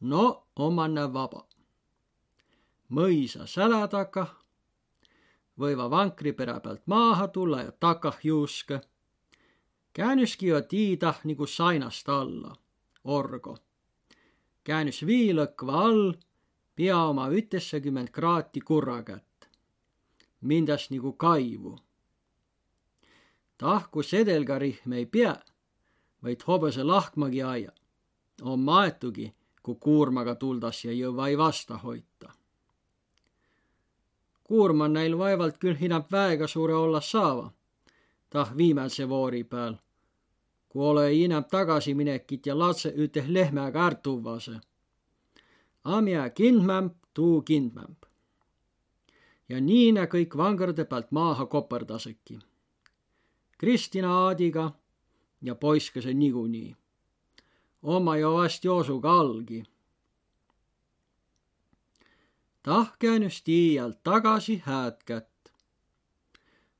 no omanne vaba. mõisa sälä takah, võiva vankripere pealt maaha tulla ja takah juuska. käänüski jo tiidah nagu sainast alla, orgo. käänüs viilõkva all, pea oma ütessakümmend kraati kurra kätt. mindas nagu kaivu. tahku sedelgarihm ei pea, vaid hobuse lahkmagi aia. on maetugi kui kuurmaga tuldas ja jõua ei vasta hoita. kuurma neil vaevalt küll hinnab väega suure olla saava, tah viimase voori peal, kui ole inab tagasiminekit ja latse üteh lehmäga ära tuvvase. Amja kindmämp, tuu kindmämp. ja nii ne kõik vangrde pealt maaha koperdaseki. Kristina Aadiga ja poiskese niikuinii oma jo vast joosuga allgi. tah käänüs tiialt tagasi hääd kätt.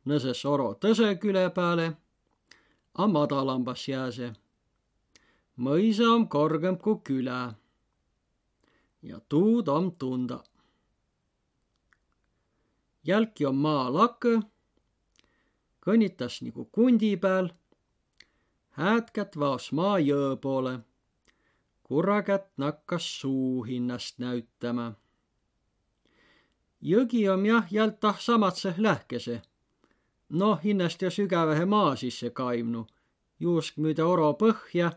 nõses oro tõse küle peale, a madalambas jääse. mõisa on korgem kui külä. ja tuud on tunda. jälki on maa lakõ, kõnnitas nagu kundi peal häätkät vaos maa jõe poole kurrakätt nakkas suu hinnast näüttämä. jõgi on jah jältah samatse lähkese. noh, hinnast ja sügävähe maa sisse kaimnu, juusk müüda oro põhja,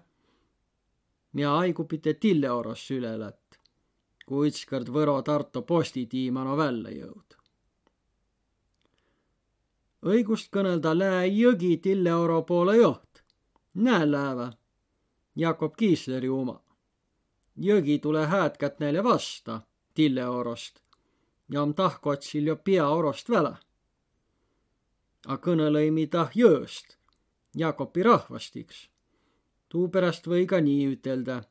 ja aigupite tilleoros sülelät, kui ütskord Võro-Tartu postitiimano välja jõud. õigust kõnelda lää jõgi tilleoro poole joht, näe läävä, Jakob Kiisleri oma jõgi tule häätkät neile vasta tilleorost ja om tahkotsil jo peaorost väle. A kõnõlõi mida jõõst, Jakobi rahvastiks. tuupärast või ka nii ütelda.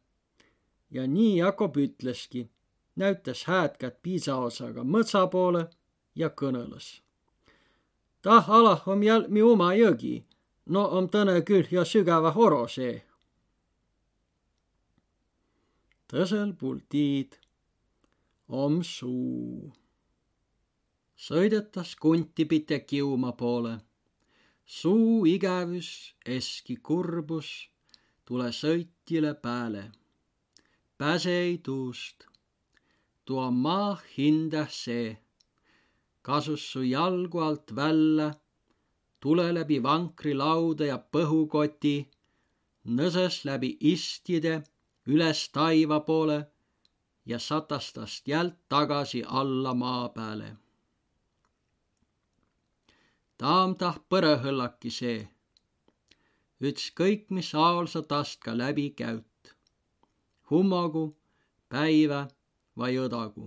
ja nii Jakob ütleski, näütas häätkät piisaotsaga mõtsa poole ja kõnõlas. tah alah om jäl mi oma jõgi, no om tõne küll jo sügävä oro see tõsel puul tiid om suu. sõidetas kuntipite kiuma poole. suu igävüs, eski kurbus, tule sõitjile pääle. pääse ei tuust, tuo maa hindah see. kasus su jalgu alt välja, tule läbi vankrilauda ja põhukoti, nõses läbi istide üles taiva poole ja satas tast jält tagasi alla maa peale. taam tah põrõhõllaki see, ükskõik mis aol sa tast ka läbi käut, hummogu, päivä vai õdagu.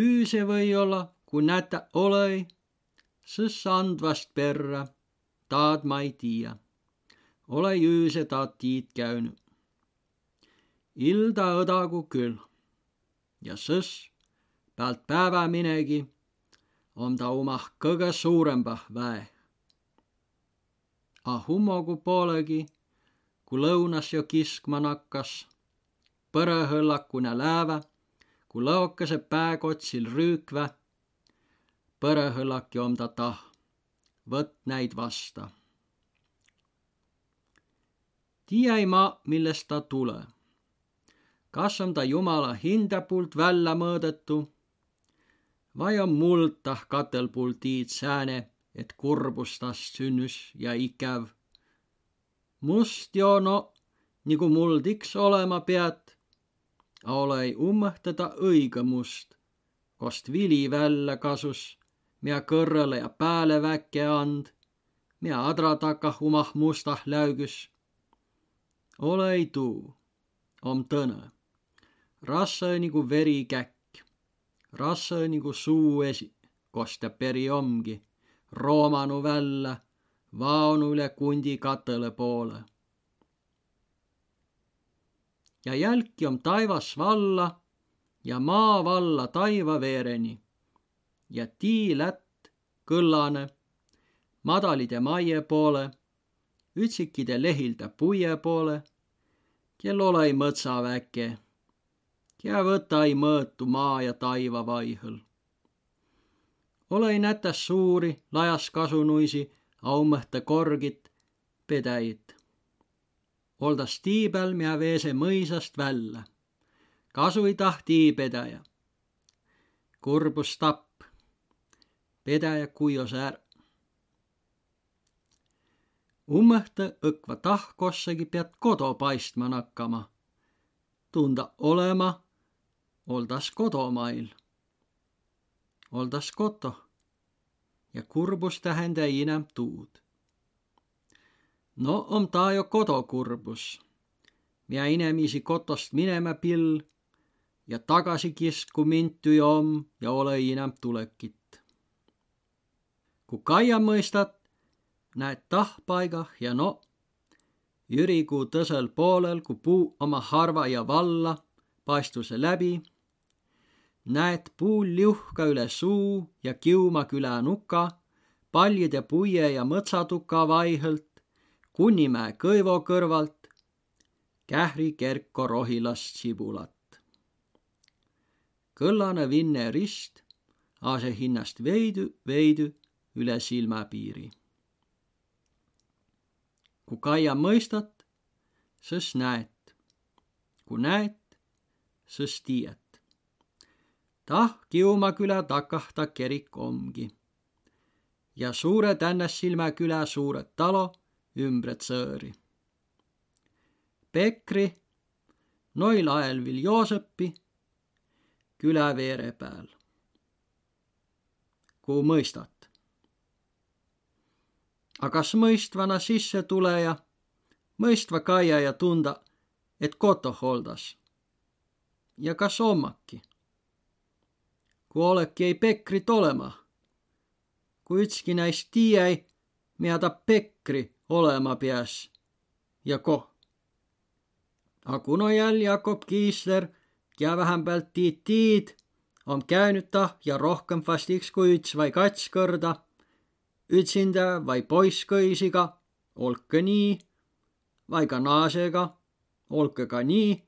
üüse või olla, kui näta olõi, sõs andvast perra, taad ma ei tiia. ole üüse taad tiid käinud ilda õdagu küll. ja sõs pealt päeva minegi on ta omah kõige suurembah väe. A hummogu poolegi, kui lõunas jo kiskma nakkas, põrõhõllakuna läävä, kui lõokese pääkotsil rüükvä, põrõhõllaki om ta tah, võtt näid vasta. tiiä ma, millest ta tule kas on ta Jumala hinda poolt välja mõõdetu vai on muld tah katelpuul tiid sääne, et kurbus tast sünnüs ja ikäv. must jo no, nagu muld iks olema pead, ole ummõhtada õige must, kost vili välja kasus, mia kõrrele ja pääle väkke and, mia adra takah umah mustah läügüs. ole ei tuu, om tõne rassa nagu verikäkk, rassa nagu suu esi, kosta peri omgi, roomanu välja, vaonu üle kundi katele poole. ja jälki on taivas valla ja maa valla taiva veereni. Ja tii lätt kõllane, madalide maie poole, ütsikide lehilde puie poole, kel ole mõtsa väike ja võta ei mõõtu maa ja taiva vaihõl. ole nätäs suuri lajas kasunuisi, aumõhte korgit, pedäjit. oldas tiibel mia veese mõisast välja. kasu ei tahti pedäja. kurbus tapp. pedäja kuios ära ummõhta õkva tahkossagi pead kodo paistma nakkama. tunda olema, oldas kodomail. oldas koto ja kurbus tähenda inem tuud. no om ta jo kodokurbus, mia inimesi kotost minema pill ja tagasi kisku mintu om ja ole inem tulekit. kui kaia mõistat, näed tahpaigah ja no Jürikuu tõsel poolel, kui puu oma harva ja valla paistuse läbi, näed puul liuhka üle suu ja Kiuma küla nuka, paljide puie ja mõtsatuka vaihõlt, Kunnimäe kõivo kõrvalt, Kähri kerko rohilast sibulat. kõllane vinne rist ase hinnast veidu, veidu üle silmapiiri kui kaia mõistat, sõs näet. kui näet, sõs tiiät. Tah Kiuma küla takah ta kerik omgi. ja suure Tännessilmä küla suured talo ümbret sõõri. Pekri, noil ael viil Joosepi, küla veere peal. kuhu mõistat? aga kas mõistvana sissetuleja, mõistva kaia ja tunda, et koto holdas? ja kas ommaki? Kui oleki ei Pekrit olema, kui ükski näist tiiäi, mida ta Pekri olema peas ja koh. aga kuna jälle Jakob Kiisler, ja vähempäält tiid tiid, on käynyt ta ja rohkem vast üks kui üks või kats kõrda. Üksinda vai poisskõisiga, olke nii, vai ka naasega, olke ka nii,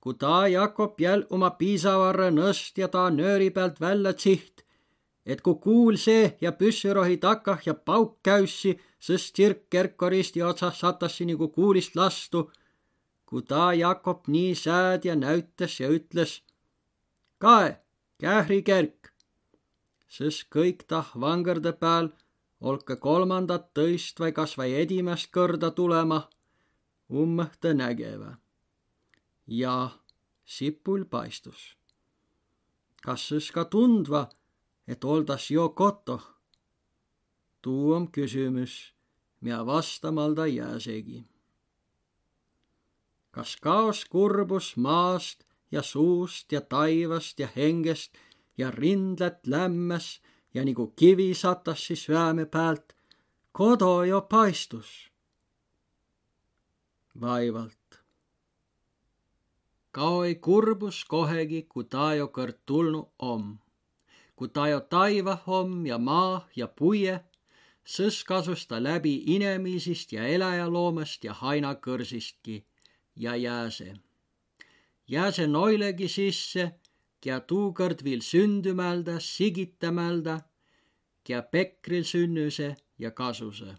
kui ta Jakob jäl oma piisavarre nõst ja ta nööri pealt välja tsiht, et kui kuul see ja püssirohi takah ja pauk käüssi, sest tsirk kerkkoristi otsas satassi nagu kuulist lastu, kui ta Jakob nii sääd ja näütas ja ütles, kae, kähri kerk, sest kõik tah vangerde peal olke kolmandat, tõist või kas või edimest kõrda tulema, ummõhte nägevä. Ja sipul paistus. kas sõs ka tundva, et oldas jo koto? tuu on kysymys, mida vastamalda jääsegi. kas kaos kurbus maast ja suust ja taivast ja hengest ja rindlet lämmes ja nagu kivi satas siis vääme pealt, kodo jo paistus. vaevalt. Kaoi kurbus kohegi, kui ta jo kõrd tulnu om. kui ta jo taiva om ja maa ja puie, sõs kasus ta läbi inemisist ja eläjaloomast ja hainakõrsistki ja jääse. jääse noilegi sisse kia tuukord viil sündümälda, sigitämälda, kia pekril sünnüse ja kasuse.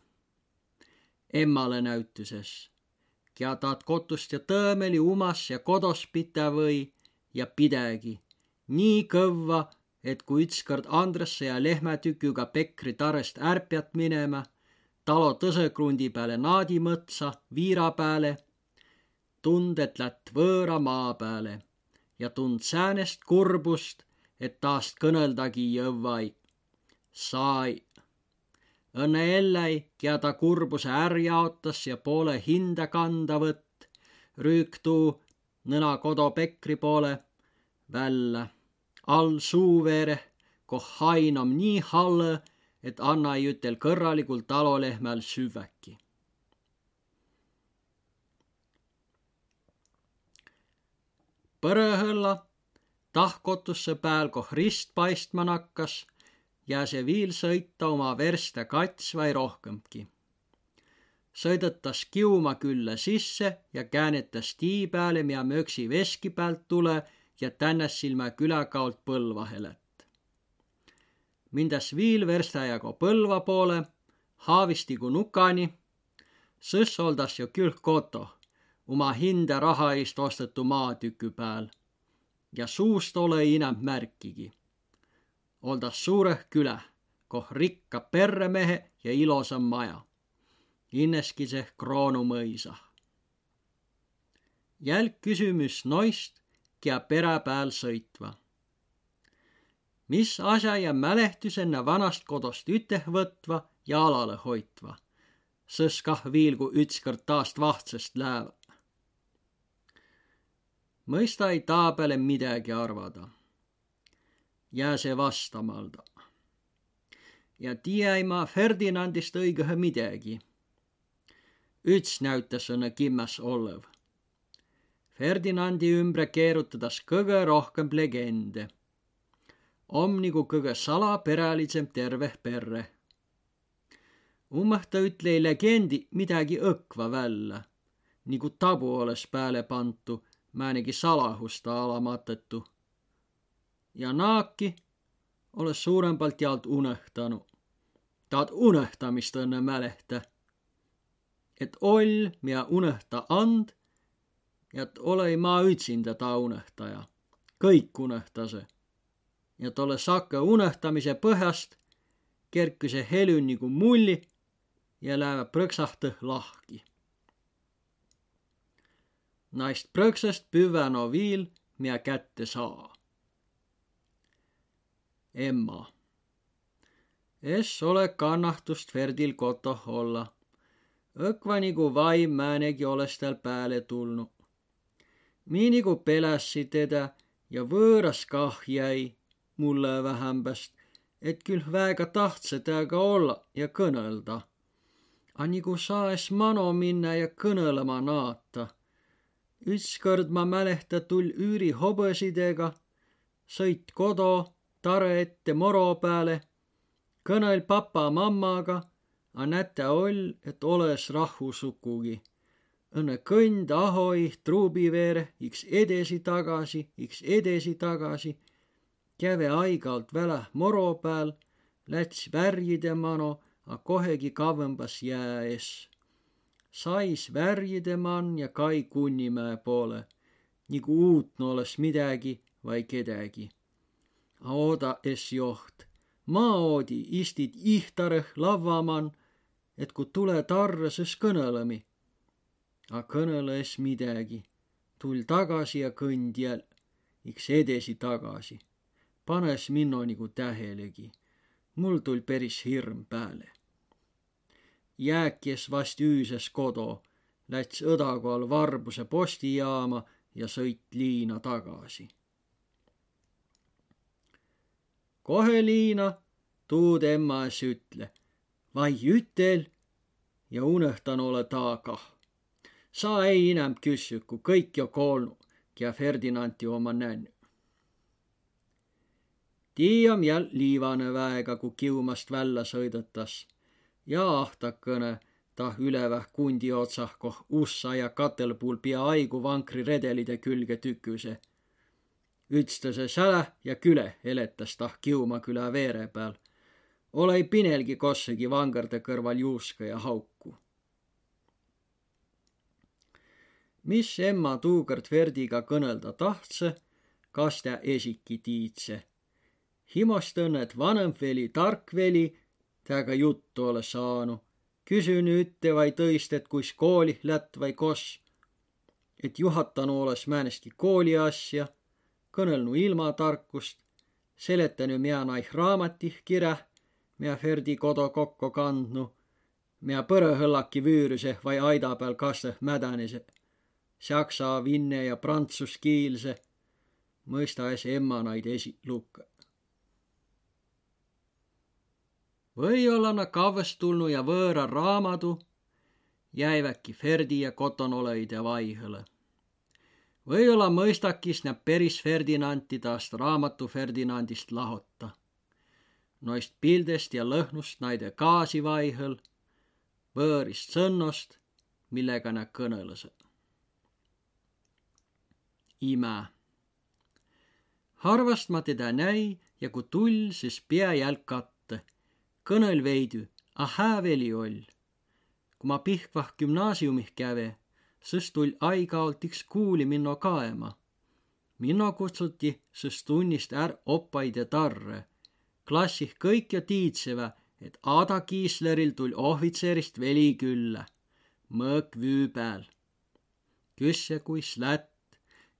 emmale näütuses, kia taat kotust ja tõõmeli umas ja kodos pita või ja pidägi nii kõvva, et kui ükskord Andresse ja lehmätüküga Pekri tarest ärpjat minema, talo tõsekrundi peale naadimõtsa, viira peale, tunded lätt võõra maa peale ja tund säänest kurbust, et taast kõneldagi jõvvai. sai. Õnne elläi, kia ta kurbuse ärg jaotas ja poole hinda kanda võtt, rüük tuu nõna kodo Pekri poole välja, all suu veere, koh hain om nii halle, et anna ei ütel kõrralikul talolehmäl süvväki. Põrõhõlla, tahkotusse pääl, koh rist paistma nakkas ja see viil sõita oma verste kats vai rohkemgi. sõidetas Kiuma külla sisse ja käänetas tii peale, mida mööksi veski pealt tule, ja Tännässilmä küläkaolt Põlvahelet. Mindas viil verstajaga Põlva poole, haavistigu nukani, sõs oldas jo küll koto, oma hinda raha eest ostetu maatükü peal ja suust ole enam märkigi. Oldas suure külä, koh rikka perremehe ja ilosa maja. Inneski see kroonumõisa. jälg kysymys noist, kia pere peal sõitva. mis asja ja mälehtüsenna vanast kodost üteh võtva ja alale hoitva, sõs kah viilgu ütskõrd taast vahtsest lääva mõista ei taa peale midagi arvada. Jää see vastamalda. ja tiiä ma Ferdinandist õigõhe midagi. üts näütas õnne kimmäs olev. Ferdinandi ümbre keerutades kõige rohkem legende. om nagu kõige salapäralisem terve perre. ummeh ta ütle legendi midagi õkva välja, nagu tabu oleks peale pantu määnegi salahusta alamatettu. Ja naaki oles suurempalt jaolt unehtanu. taad unehtamist õnne mälehtä. et oll, mida unehta and, ja et ole ma ütsinda ta unehtaja. kõik unehtase. ja tolle sakke unehtamise põhjast kerkise helü nagu mulli ja läheb prõksahtõ lahki naist prõksest püvä no viil, miä kätte saa. Emma. Es ole kannahtust Ferdil kotoh olla. Õkva nigu vaim määnegi oles tal pääle tulnu. Mii nigu pelässi teda ja võõras kah jäi mulle vähämbäst, et küll väega tahtse temaga olla ja kõnelda. A nigu saes mano minna ja kõnelema naata ükskord ma mälehtä tull üüri hobõsidega, sõit kodo, tare ette moro peale, kõnõl papa-mammaga, a näte oll, et oles rahvusukugi. Õnne kõnd ahoi truubi veere, iks edesi-tagasi, iks edesi-tagasi, käve aigalt välah moro peal, läts värjide mano, a kohegi kavõmbas jää es sais värjide-man ja Kai Kunnimäe poole, nigu uutno oleks midagi vai kedagi. A ooda es joht, ma oodi istit ihtarõh lavvaman, et kui tule tarre, siis kõnelemi. A kõnele es midagi, tull tagasi ja kõnd jäl, iks edesi tagasi. panes minno nigu tähelegi. mul tull päris hirm pääle jääkes vast üüses kodo, läts õdakoal Varbuse postijaama ja sõit liina tagasi. Kohe liina tuud emma es ütle, vai ütel ja unehtan ole taa kah. sa ei inem küssü, kui kõik jo koolnu ja Ferdinandi oma nännu. tiiam jäl liivane väega, kui kiumast välja sõidetas ja ahtakõne tah üleväh kundi otsah, koh ussa ja katelpuul peaaegu vankriredelide külge tüküse. Ütstase säle ja küle eletas tah Kiuma küla veere peal. Olei pinelgi kossegi vangarde kõrval juuska ja hauku. mis emma tuukord Verdiga kõnelda tahtse, kas ta esiki tiidse. himost õnnet vanem veli, tark veli temaga juttu ole saanud. kysyn ütte vai tõist, et kuis kooli lätt vai kos. et juhatanu oles määnestki kooli asja, kõnelnu ilmatarkust, seletanu mina naih raamatih kirä, mina Ferdi kodo kokku kandnu, mina põrõhõllaki vüüruse vai aida peal kastõh mädänise, saksa, vinne ja prantsuskiilse, mõista es emma naid esi lukka. Või-olla na kavvest tulnu ja võõra raamadu jäiväki Ferdi ja kotonoleide vaihõle. Või-olla mõistakis nä peris Ferdinandi taast raamatu Ferdinandist lahota. Noist pildest ja lõhnust naide gaasi vaihõl, võõrist sõnnost, millega nä kõnõlõsõ. ime. harvast ma teda näi ja kui tull, siis pea jälg katta. kõnõl veidi, a hää veli oll. kui ma Pihkvah gümnaasiumih käve, siis tull aeg-ajalt üks kuuli minno kaema. minno kutsuti siis tunnist är oppaid ja tarre. klassih kõik jo tiidsevä, et Ada Kiisleril tull ohvitserist veli külla. mõõk vüü pääl. küsse, kuis lätt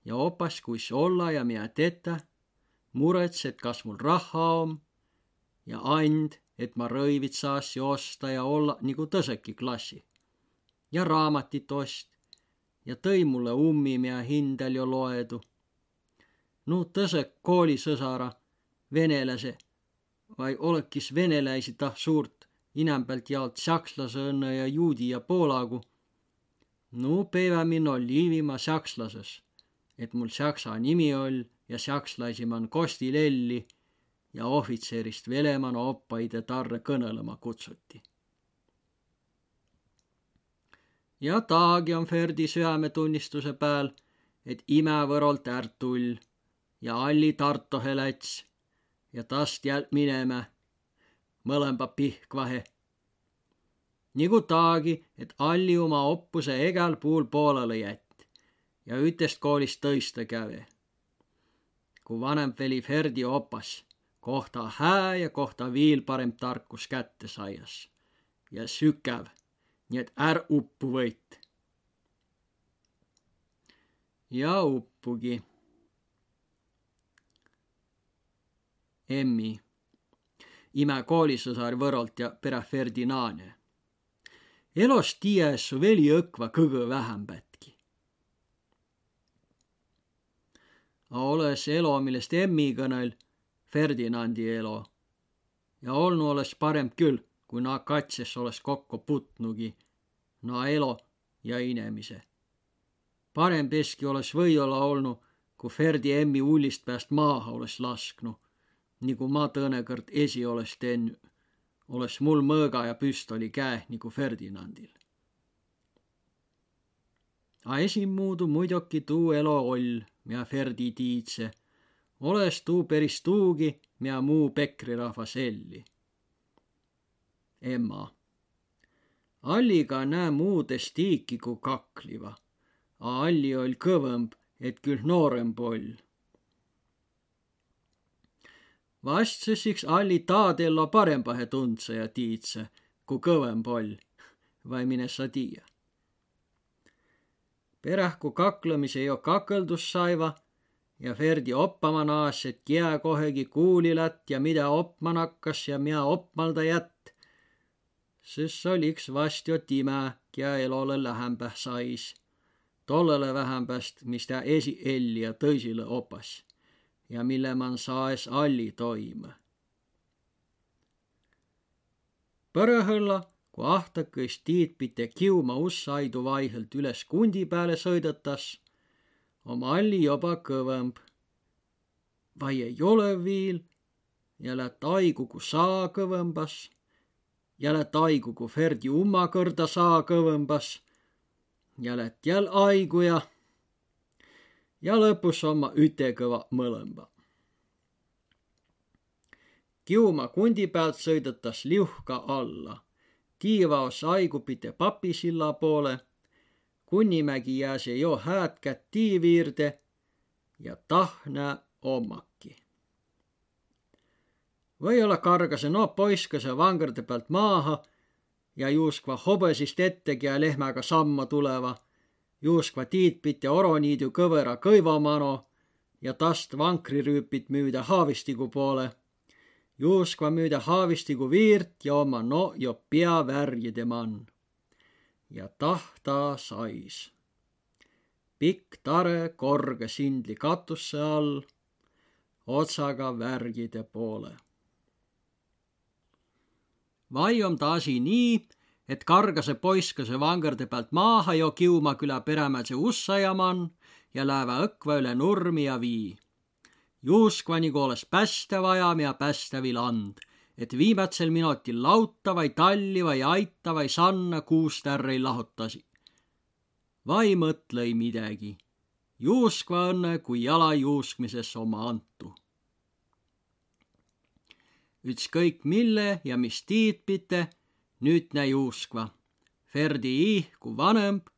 ja opas, kuis olla ja mida tetä murets, et kas mul raha on ja and, et ma rõivit saassi osta ja olla nagu tõseki klassi. ja raamatit ost ja tõi mulle ummi, mida hindel jo loedu. no tõsek koolisõsara, venelase, vai olekis veneläisi tah suurt, inämbelt jaolt sakslase õnne ja juudi ja poolagu. no päeva min oli Liivimaa sakslases, et mul saksa nimi oli ja sakslaisimman Kostilelli ja ohvitserist Veleman oppaide tarre kõnelema kutsuti. Ja taagi on Ferdi süämetunnistuse pääl, et imävõrolt ärd tull ja alli Tartohe läts ja tast jält minema, mõlemba pihkvahe. nigu taagi, et alli oma oppuse egal puul poolele jätt ja ütest koolist tõista käve kui vanem veli Ferdi opas, kohta hää ja kohta viil parem tarkus kätte saias ja sükäv, nii et är uppu võit. ja uppugi. emmi, ime koolisõsar Võrolt ja pere Ferdinane. elos tiies su veli õkva kõgõ vähämbät olles elo, millest emmi kõnel, Ferdinandi elo. ja olnu oleks parem küll, kui na katses oleks kokku putnugi, na elo ja inemise. parem peski oleks või-olla olnud, kui Ferdi emmi ullist pääst maaha oleks lasknud, nagu ma tõenäoliselt esi oleks teinud, oleks mul mõõga ja püstoli käe nagu Ferdinandil. A esimuudu muidugi tuu elo oll mia Ferdi tiidse. oles tuu peris tuugi, mia muu Pekri rahvas elli. Emma. Alliga näe muudes tiiki kui kakliva, a Alli oll kõvõmb, et küll noorem poll. vast sõsiks Alli taadello parempahe tundse ja tiidse, kui kõvem poll, vai mine sa tiia perähku kaklemise jo kakeldus saiva ja Ferdi oppama naas, et kiä kohegi kuulilät ja mida opma nakkas ja mida opmalda jätt. Siis oliks vast jo timä, kiä elole lähembäh sais. tollele vähempäst, mis ta esi elli ja tõsile opas ja mille man saes alli toime. Põrõhõlla kui ahtakõis tiitpite kiuma ussaidu vaihelt üles kundi peale sõidetas, om alli joba kõvõmb. vai ei ole viil ja lätt aigu, kui saa kõvõmbas aigu, kui Ferdi umma kõrda saa kõvõmbas ja lätt jäl aigu ja lõpus oma ütekõva mõlemba. kiuma kundi pealt sõidetas liuhka alla tiivaos aigupite papisilla poole. Kunnimägi jääse jo häätkät tiiviirde ja tahnä ommakki. Või-olla kargase no poiskase vangarde pealt maaha ja juuskva hobesist ettegi ja lehmäga samma tuleva, juuskva tiitpit ja oroniidu kõvera kõivamano ja tast vankrirüüpit müüda haavistigu poole Juuskva müüdä haavistigu viirt ja oma no jo pea värjide man. ja tahtaa sais. pikk tare korge sindli katusse all, otsaga värgide poole. Vai om ta asi nii, et kargase poiskase vangarde pealt maaha jo Kiumaküla peremäelse ussajaman ja läävä õkva üle nurmi ja vii juuskvani kooles pästä vajam ja pästävil and, et viimatsel minutil lauta vai talli vai aita vai sanna kuust ärri lahutasi. vai mõtlõi midagi juuskva õnne kui jala juuskmises oma antu. Ükskõik mille ja mis tiitpite, nüüd nä juuskva. Ferdi ih kui vanemb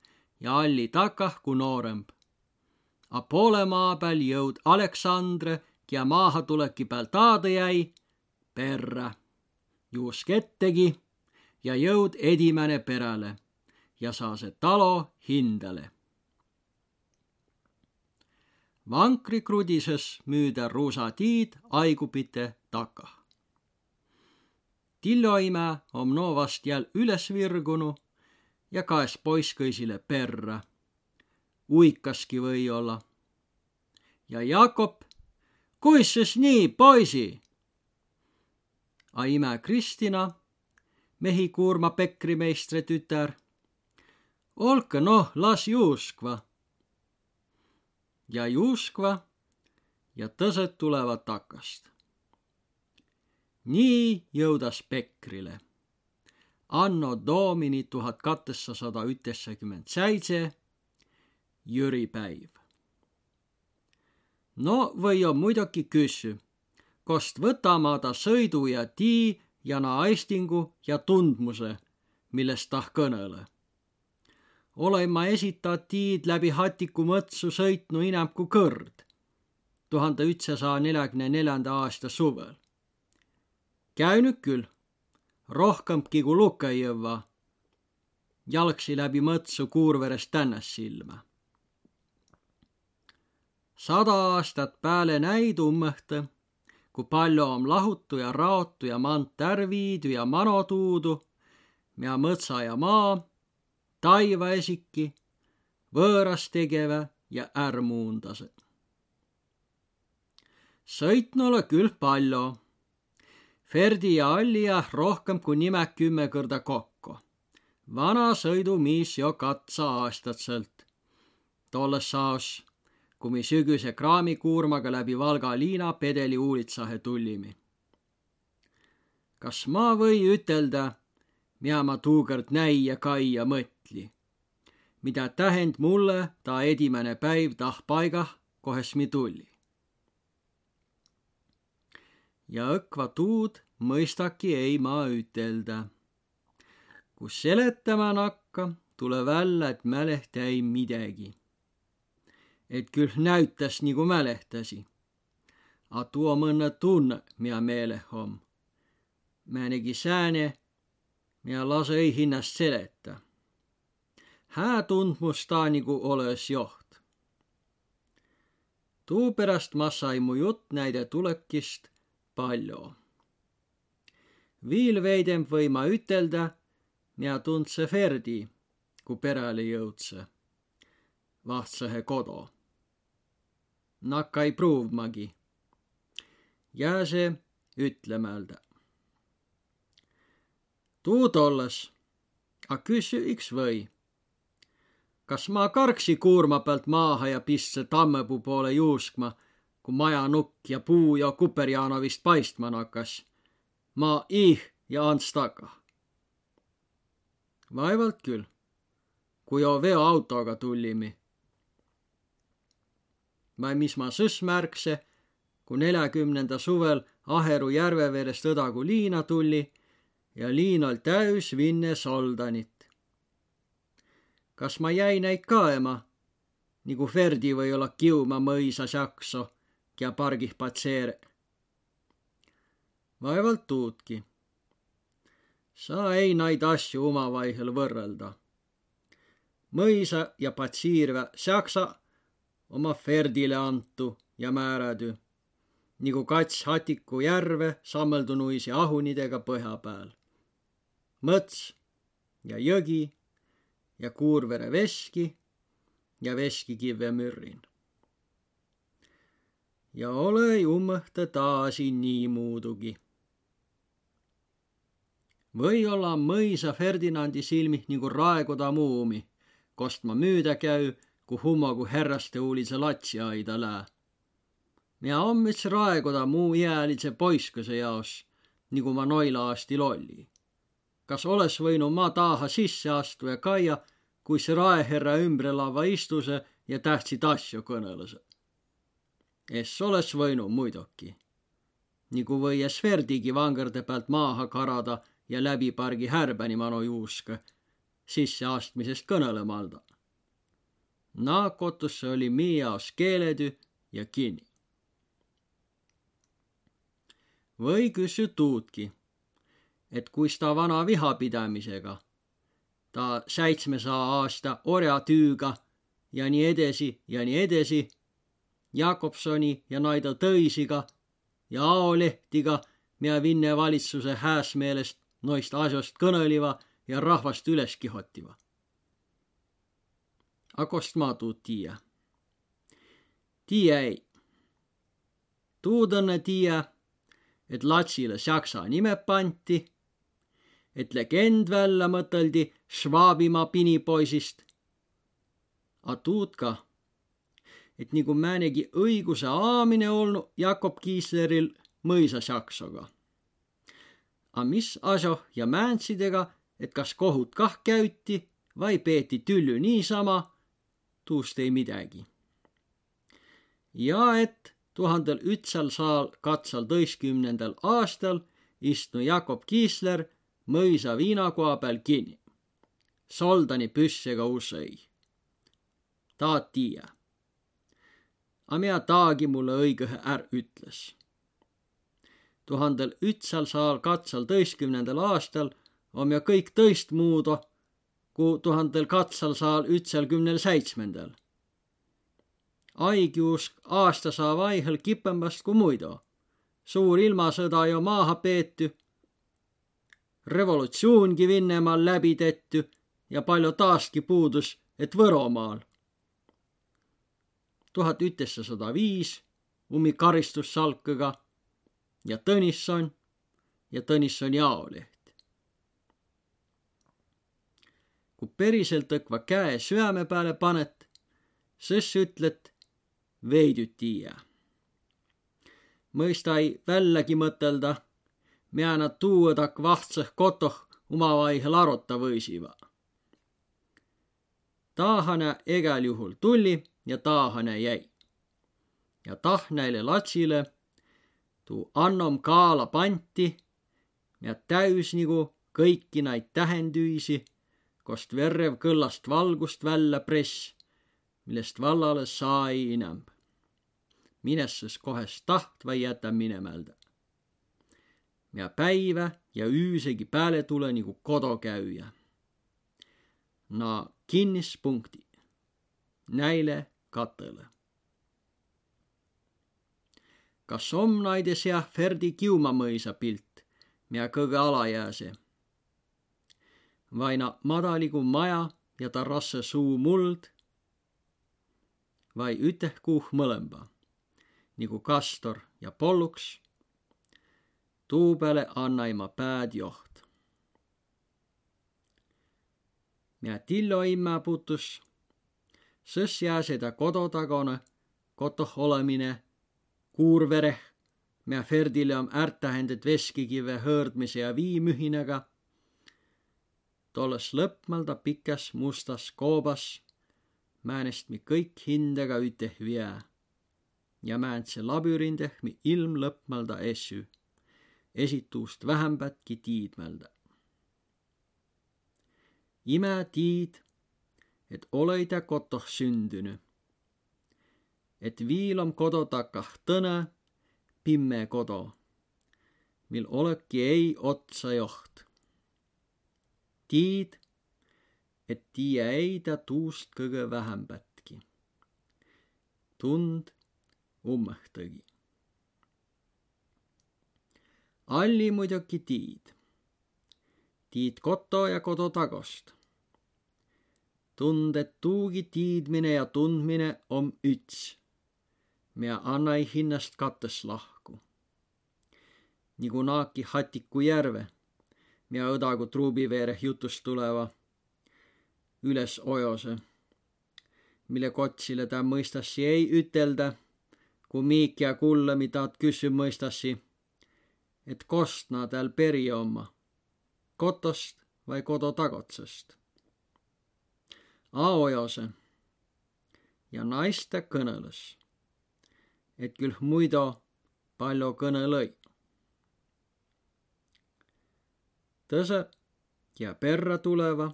ja Alli takah kui nooremb. A poole maa peal jõud Aleksandre, kia maahatuleki peal taada jäi, perrä. juusk ettegi ja jõud edimene peräle ja saa see talo hindale. vankrikrudises müüda ruusatiid aigupite takah. Tilloimäe om no vast jäl üles virgunu ja kaes poiss kõisile perrä. uikaski või-olla. ja Jakob, kuis siis nii, poisi? A ime Kristina, mehikuurma pekrimeistri tütar. olge noh, las juuskva. ja juuskva ja tõsed tulevad takast. Nii jõudas Pekrile anno domini tuhat kahtesada üteksakümmend seitse, jüripäiv. no või on muidugi küssü, kost võtama ta sõidu ja tii ja na aistingu ja tundmuse, millest tah kõnele. olen ma esita tiid läbi Hatiku mõtsu sõitnu inam kui kõrd, tuhande ütsesaja neljakümne neljanda aasta suvel. Käinud küll rohkemgi kui Lukajõva, jalgsi läbi mõtsu Kuurverest Tännessilma. sada aastat pääle näidu mõhte, kui palju on lahutu ja raotu ja mant ärviidu ja mano tuudu, ja mõtsa ja maa, taiva esiki, võõras tegevä ja ärmuundase. sõitnule küll palju Ferdi ja Allia rohkem kui nime kümme kõrda kokku. vana sõidumiis jo katsa aastatselt. tolles saos, kui me sügise kraamikuurmaga läbi Valga liina pedeli uulitsahe tullimi. kas ma või ütelda, mida ma tuukord näi ja kai ja mõtli? mida tähend mulle ta edimene päiv tah paigah, kohes mi tulli ja õkva tuud mõistaki ei ma ütelda. kus seletama nakka, tule välja, et mälehtä ei midagi. et küll näütas nagu mälehtasi. A tuo mõnne tunne, mida meeleh om. määnegi sääne, mida lase ei hinnast seleta. hää tundmus ta nagu olõs joht. tuupärast ma sai mu jutt näide tulekist palju. viil veidem või ma ütelda, mina tundse Ferdi, kui perele jõudse. vahtsehe kodu. nakka ei pruuvmagi. jää see ütlemälda. tuud olles, a küsi iks või kas ma karksi kuurma pealt maaha ja pistse tammepuu poole juuskma kui majanukk ja puu ja Kuperjanovist paistma nakkas. ma ih ja Ants taga. vaevalt küll, kui jo veoautoga tullimi. vai mis ma sõs märkse, kui neljakümnenda suvel Aheru järve veerest Õdagu liina tulli ja liin ol täüs vinne soldanit. kas ma jäi näid kaema, nagu Ferdi või olla kiuma mõisas jakso ja pargih patseere. vaevalt tuudki. sa ei naid asju omavaihel võrrelda. mõisa ja patsiirvä saksa oma Ferdile antu ja määrädü, nagu kats Hatiku järve sammeldunuisi ahunidega põhja peal. mõts ja jõgi ja Kuurvere veski ja veskikive mürrin ja ole jummõhta taasi nii muudugi. või-olla mõisa Ferdinandi silmih nagu raekoda muumi, kost ma müüda käü, kui hummagu härraste uulise latsiaida lää. ja ommits raekoda muu iälise poiskese jaos, nagu ma noila aastil olli. kas oleks võinud ma taha sisse astu ja kaia, kui see raeherra ümbre lava istuse ja tähtsid asju kõneles. Es oleks võinud muidugi. nagu võies Sverdigi vangerde pealt maaha karada ja läbi pargi härbeni manu juuska sisseastmisest kõnelemata. Naakotusse oli Miiaos keeletü ja kinni. või küsi tuudki, et kuis ta vana vihapidamisega, ta seitsmesaja aasta orjatüüga ja nii edasi ja nii edasi, Jakobsoni ja Naida Tõisiga ja Aolehtiga, mida Vinne valitsuse hääs meelest noist asjast kõneliva ja rahvast üles kihotiva. A kost ma tuud tiiä? Tiiä ei. tuud õnne tiiä, et latsile saksa nime panti, et legend välja mõteldi Schwabimaa pinipoisist. A tuud ka, et nagu määnegi õiguse aamine olnud Jakob Kiisleril mõisa saksoga. A mis asjo ja määnsidega et kas kohut kah käyti vai peeti tüllü niisama, tuust ei midagi. ja et tuhandel ütsal saal katsal tõiskümnendal aastal istnu Jakob Kiisler mõisa viinakoa peal kinni. soldani püssega usõi. ta tiia. A mina taagi mulle õigõhe är ütles. tuhandel ütsal saal katsal tõiskümnendal aastal om ja kõik tõistmuudu kui tuhandel kahtsalsaal ütselkümnel seitsmendal. Aigiusk aasta saa vaihel kipembast kui muidu. suur ilmasõda jo maaha peety. revolutsioongi Vinnemaal läbi tehty ja palju taaski puudus, et Võromaal. Tuhat üteksasada viis ummi karistussalkõga ja Tõnisson ja Tõnissoni Aoli kui päriselt õkva käe süäme peale panet, sõs ütled veidüt tiiä. mõista ei vällagi mõtelda, mida nad tuuõdak vahtsõh kotoh omavaihel aruta võisiva. taahane egal juhul tuli ja taahane jäi. ja tah näile latsile tuu annom kaala panti ja täüs nagu kõiki neid tähendüisi kost verrev kõllast valgust välja press, millest vallale sai inämb. minesses kohest tahtva jätä minemälda. ja päivä ja üüsegi pääle tule nagu kodokäüjä. Na kinnispunkti. Näile katõle. kas om naides jah Ferdi Kiuma mõisa pilt, mida kõige alajääse vaina madaligu maja ja ta rasse suu muld vai üteh kuuh mõlemba, nagu kastor ja polluks. tuu peale annai ma pääd joht. ja Tillo imme puutus, sõs jää seda kodotagone, kotoh olemine, kuurvereh, mida Ferdile on ärtähendet veskikive hõõrdmise ja viimühinega. Tolles lõpmalda pikas mustas koobas määnest mi kõik hindega üteh vie ja määntse labürindeh mi ilm lõpmalda essü, esituust vähempätki tiidmälda. ime tiid, et olei ta kotoh sündünü. et viil om kodo takah tõne, pimme kodo, mil oleki ei otsa joht tiid, et tiia ei ta tuust kõige vähempätki. tund ummõhtõgi. alli muidugi tiid. tiid koto ja kodu tagost. Tund, et tuugi tiidmine ja tundmine om üts, mida annai hinnast kattes lahku. nagu naaki Hatiku järve ja õdagu truubiveereh jutust tuleva üles ojose, mille kotsile ta mõistassi ei ütelda, kui Miik ja Kullemi taat küsib mõistassi, et kost na tal peri oma, kotost vai kodu tagotsest. Aojose ja naiste kõneles, et küll muidu palju kõne lõi. tõse ja perre tuleva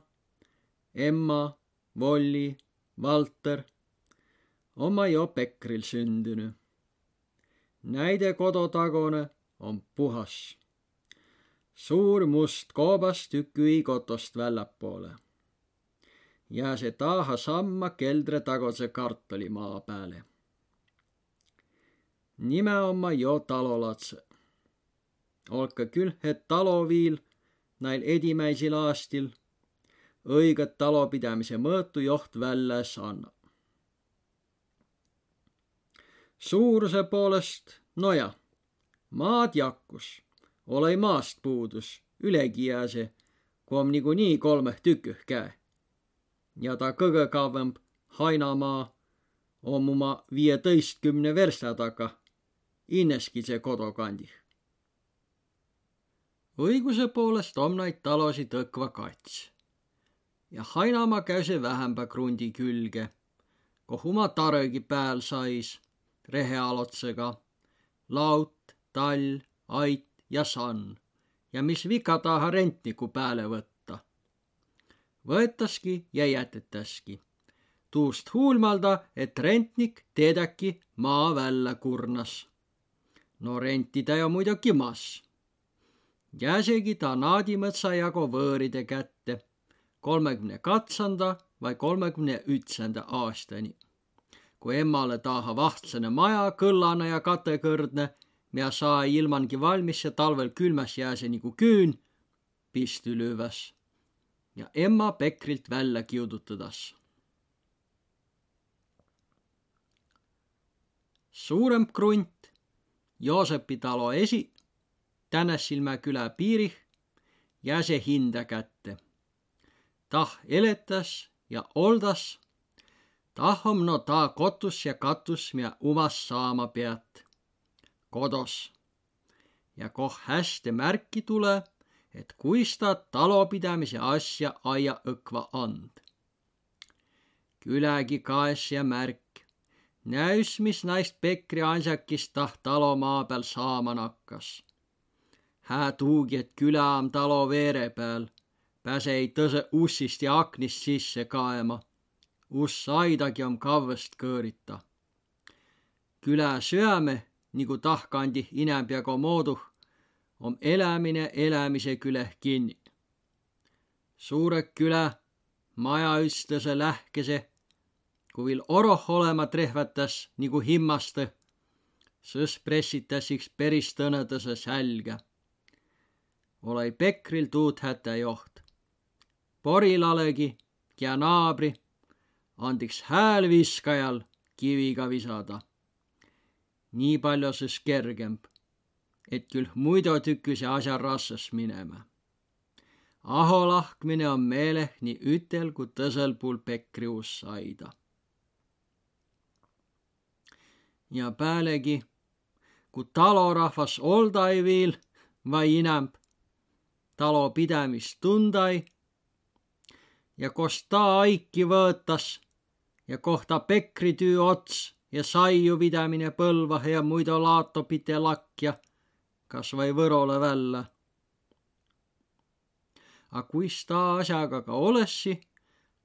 Emma, Volli, Valter oma jo Pekril sündünü. näide kodutagune on puhas. suur must koobas tükk kotost väljapoole. Ja see taha samma keldre taguse kartulimaa peale. nime oma jo talolatse. olka küll, et taloviil näil edimäisil aastil õiget talopidamise mõõtu joht väljas annab. suuruse poolest, nojah maad jakkus, olei maast puudus, ülegi jää see, kui on niikuinii kolmeh tüküh käe. Ja ta kõige kauem Hainamaa on oma viieteistkümne versta taga, inneski see kodukandih. õiguse poolest on neid talosid õkva kats. ja Hainamaa käise vähempä krundi külge, koh oma tarõgi pääl sais rehealotsega, laut tall, ait ja sann ja mis vika taha rentniku pääle võtta. Võetaski ja jätetaski. tuust huulmalda, et rentnik teedäki maa välja kurnas. no renti ta ju muidugi mas. jääsegi ta naadimõtsa jagu võõride kätte kolmekümne katsanda vai kolmekümne ütsenda aastani. kui emmale taha vahtsene maja, kõllane ja katekõrdne Mä saa ilmankin valmis ja talvel külmäs jää se niinku kyyn pistylöväs ja Emma Pekrilt välja kiuduttadas. suurem krunt, Joosepi talo esi, Tänäsilmäe külä piirih, jää se hinda kätte. tah eletas ja oldas, tahom no ta kotus ja katus, mida umas saama pead kodos. ja koh hästi märki tule, et kuis ta talopidamise asja aia õkva and. külägi kaes ja märk, näüs, mis naist Pekri ansakist tah talo maa peal saama nakkas. hää tuugi, et küla on talo veere peal, pääse ei tõse ussist ja aknist sisse kaema. uss aidagi on kavvest kõõrita. küla süäme nagu tahkandi inämpiago mooduh, om elämine elämise küleh kinni. suure külä majaüstlase lähkese, kui viil oroh olema trehvatas nagu himmaste, sõs pressitas üks päris tõnedase sälge. olei Pekril tuud hätä joht. Porilalegi ja naabri andiks häälviskajal kiviga visada nii palju siis kergemb, et küll muidu tükkis asja rassas minema. aho lahkmine on meeleh nii ütel kui tõsel puul Pekri ussaida. ja pealegi, kui talorahvas oldai viil vai inämb, talopidamist tundai ja kos ta aiki võõtas ja kohta Pekri tüü ots ja saiu pidämine Põlva ja muidu laato pite lakja, kas või Võrole välja. A kuis ta asjaga ka olessi,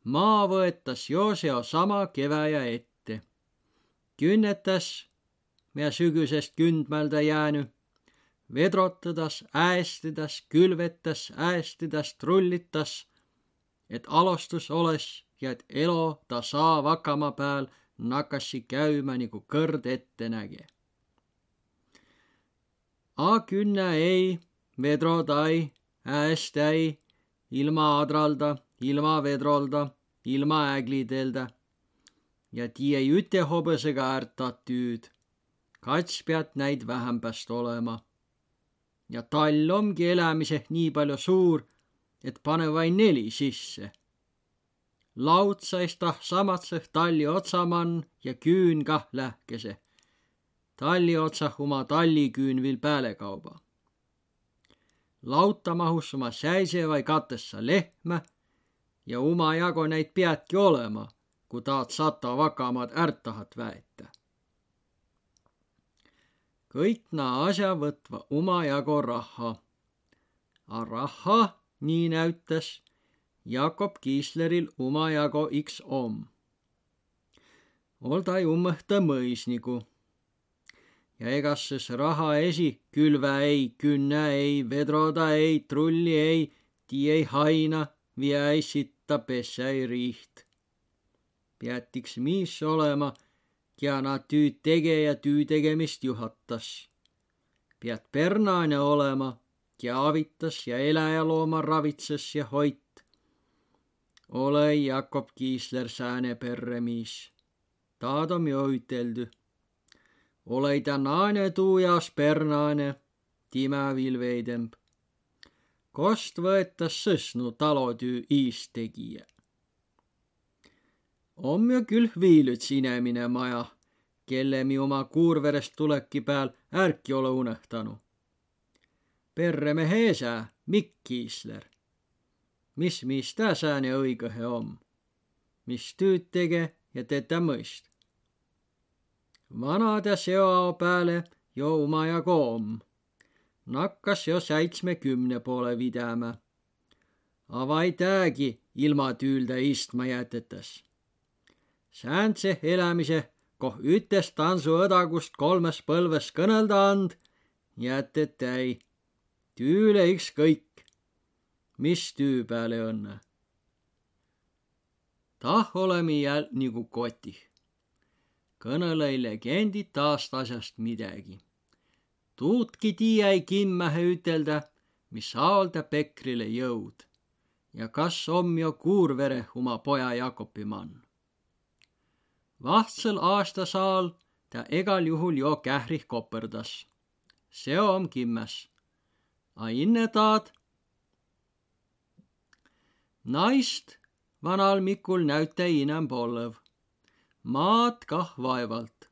maa võetas Jooseo sama keväja ette. künnetas, mida sügisest kündmälda jääny, vedrotades, äästides, külvetas, äästides, trullitas, et alustus oles ja et elo ta saa vakama peal nakkasi käymä niinku kõrd ette näge. A künne ei, vedro tai, ääst ei, ilma adralda, ilma vedrolda, ilma äglidelda. ja tii ei üte hobõsega ärta tüüd. kats pead näid vähempäst olema. ja tall ongi elämiseh nii palju suur, et pane vaid neli sisse laudsaista samatseh talli otsamann ja küün kah lähkese. Talli otsah oma talliküün viil päälekauba. lauta mahus oma säise vai katessa lehmä ja omajagu neid peadki olema, kui taad sata vakamad ärtahat väeta. kõik naa asja võtva omajagu rahha. A rahha, nii näütas, Jakob Kiisleril omajagu iks om. Olda jummõhta mõisnigu ja egas siis raha esi külvä ei, künnä ei, vedroda ei, trulli ei, tii ei haina, vie ei sitta, pessä ei riiht. Peatiks miis olema, kiana tüüd tege ja tüü tegemist juhatas. pead pernaane olema, kia avitas ja eläjalooma ravitses ja hoit. ole Jakob Kiisler sääne perremiis. taad om jo üteldü olei ta naane tuujas pernaane, timä viil veidemb. kost võetas sõsnu talotüü iistegija. om ju küll viil üts inemine maja, kelle mi oma kuurverest tuleki pääl ärki ole unõhtanu. perremehe esä, Mikk Kiisler. mis miis tä sääne õigõhe om? mis tüüd tege ja tetä mõist? Vanade seo pääle jo omajagu om. nakkas jo seitsmekümne poole vidämä. A vai täägi ilma tüülde istma jätetas. sääntse elämise, koh ütest tantsu õdagust kolmes põlves kõnelda and, jätet ei. tüüle ükskõik, mis tüü peale õnne. tah olemi jäl nagu kotih kõnõlõi legendid taast asjast midägi. tuudki tiiäi kimmähe ütelda, mis aolda Pekrile jõud ja kas om jo kuurvere oma poja Jakobi mann. vahtsõl aastasaal ta egal juhul jo kährih koperdas. see om kimmäs. A inne taad naist vanal Mikul näütä inem polõv maad kah vaevalt.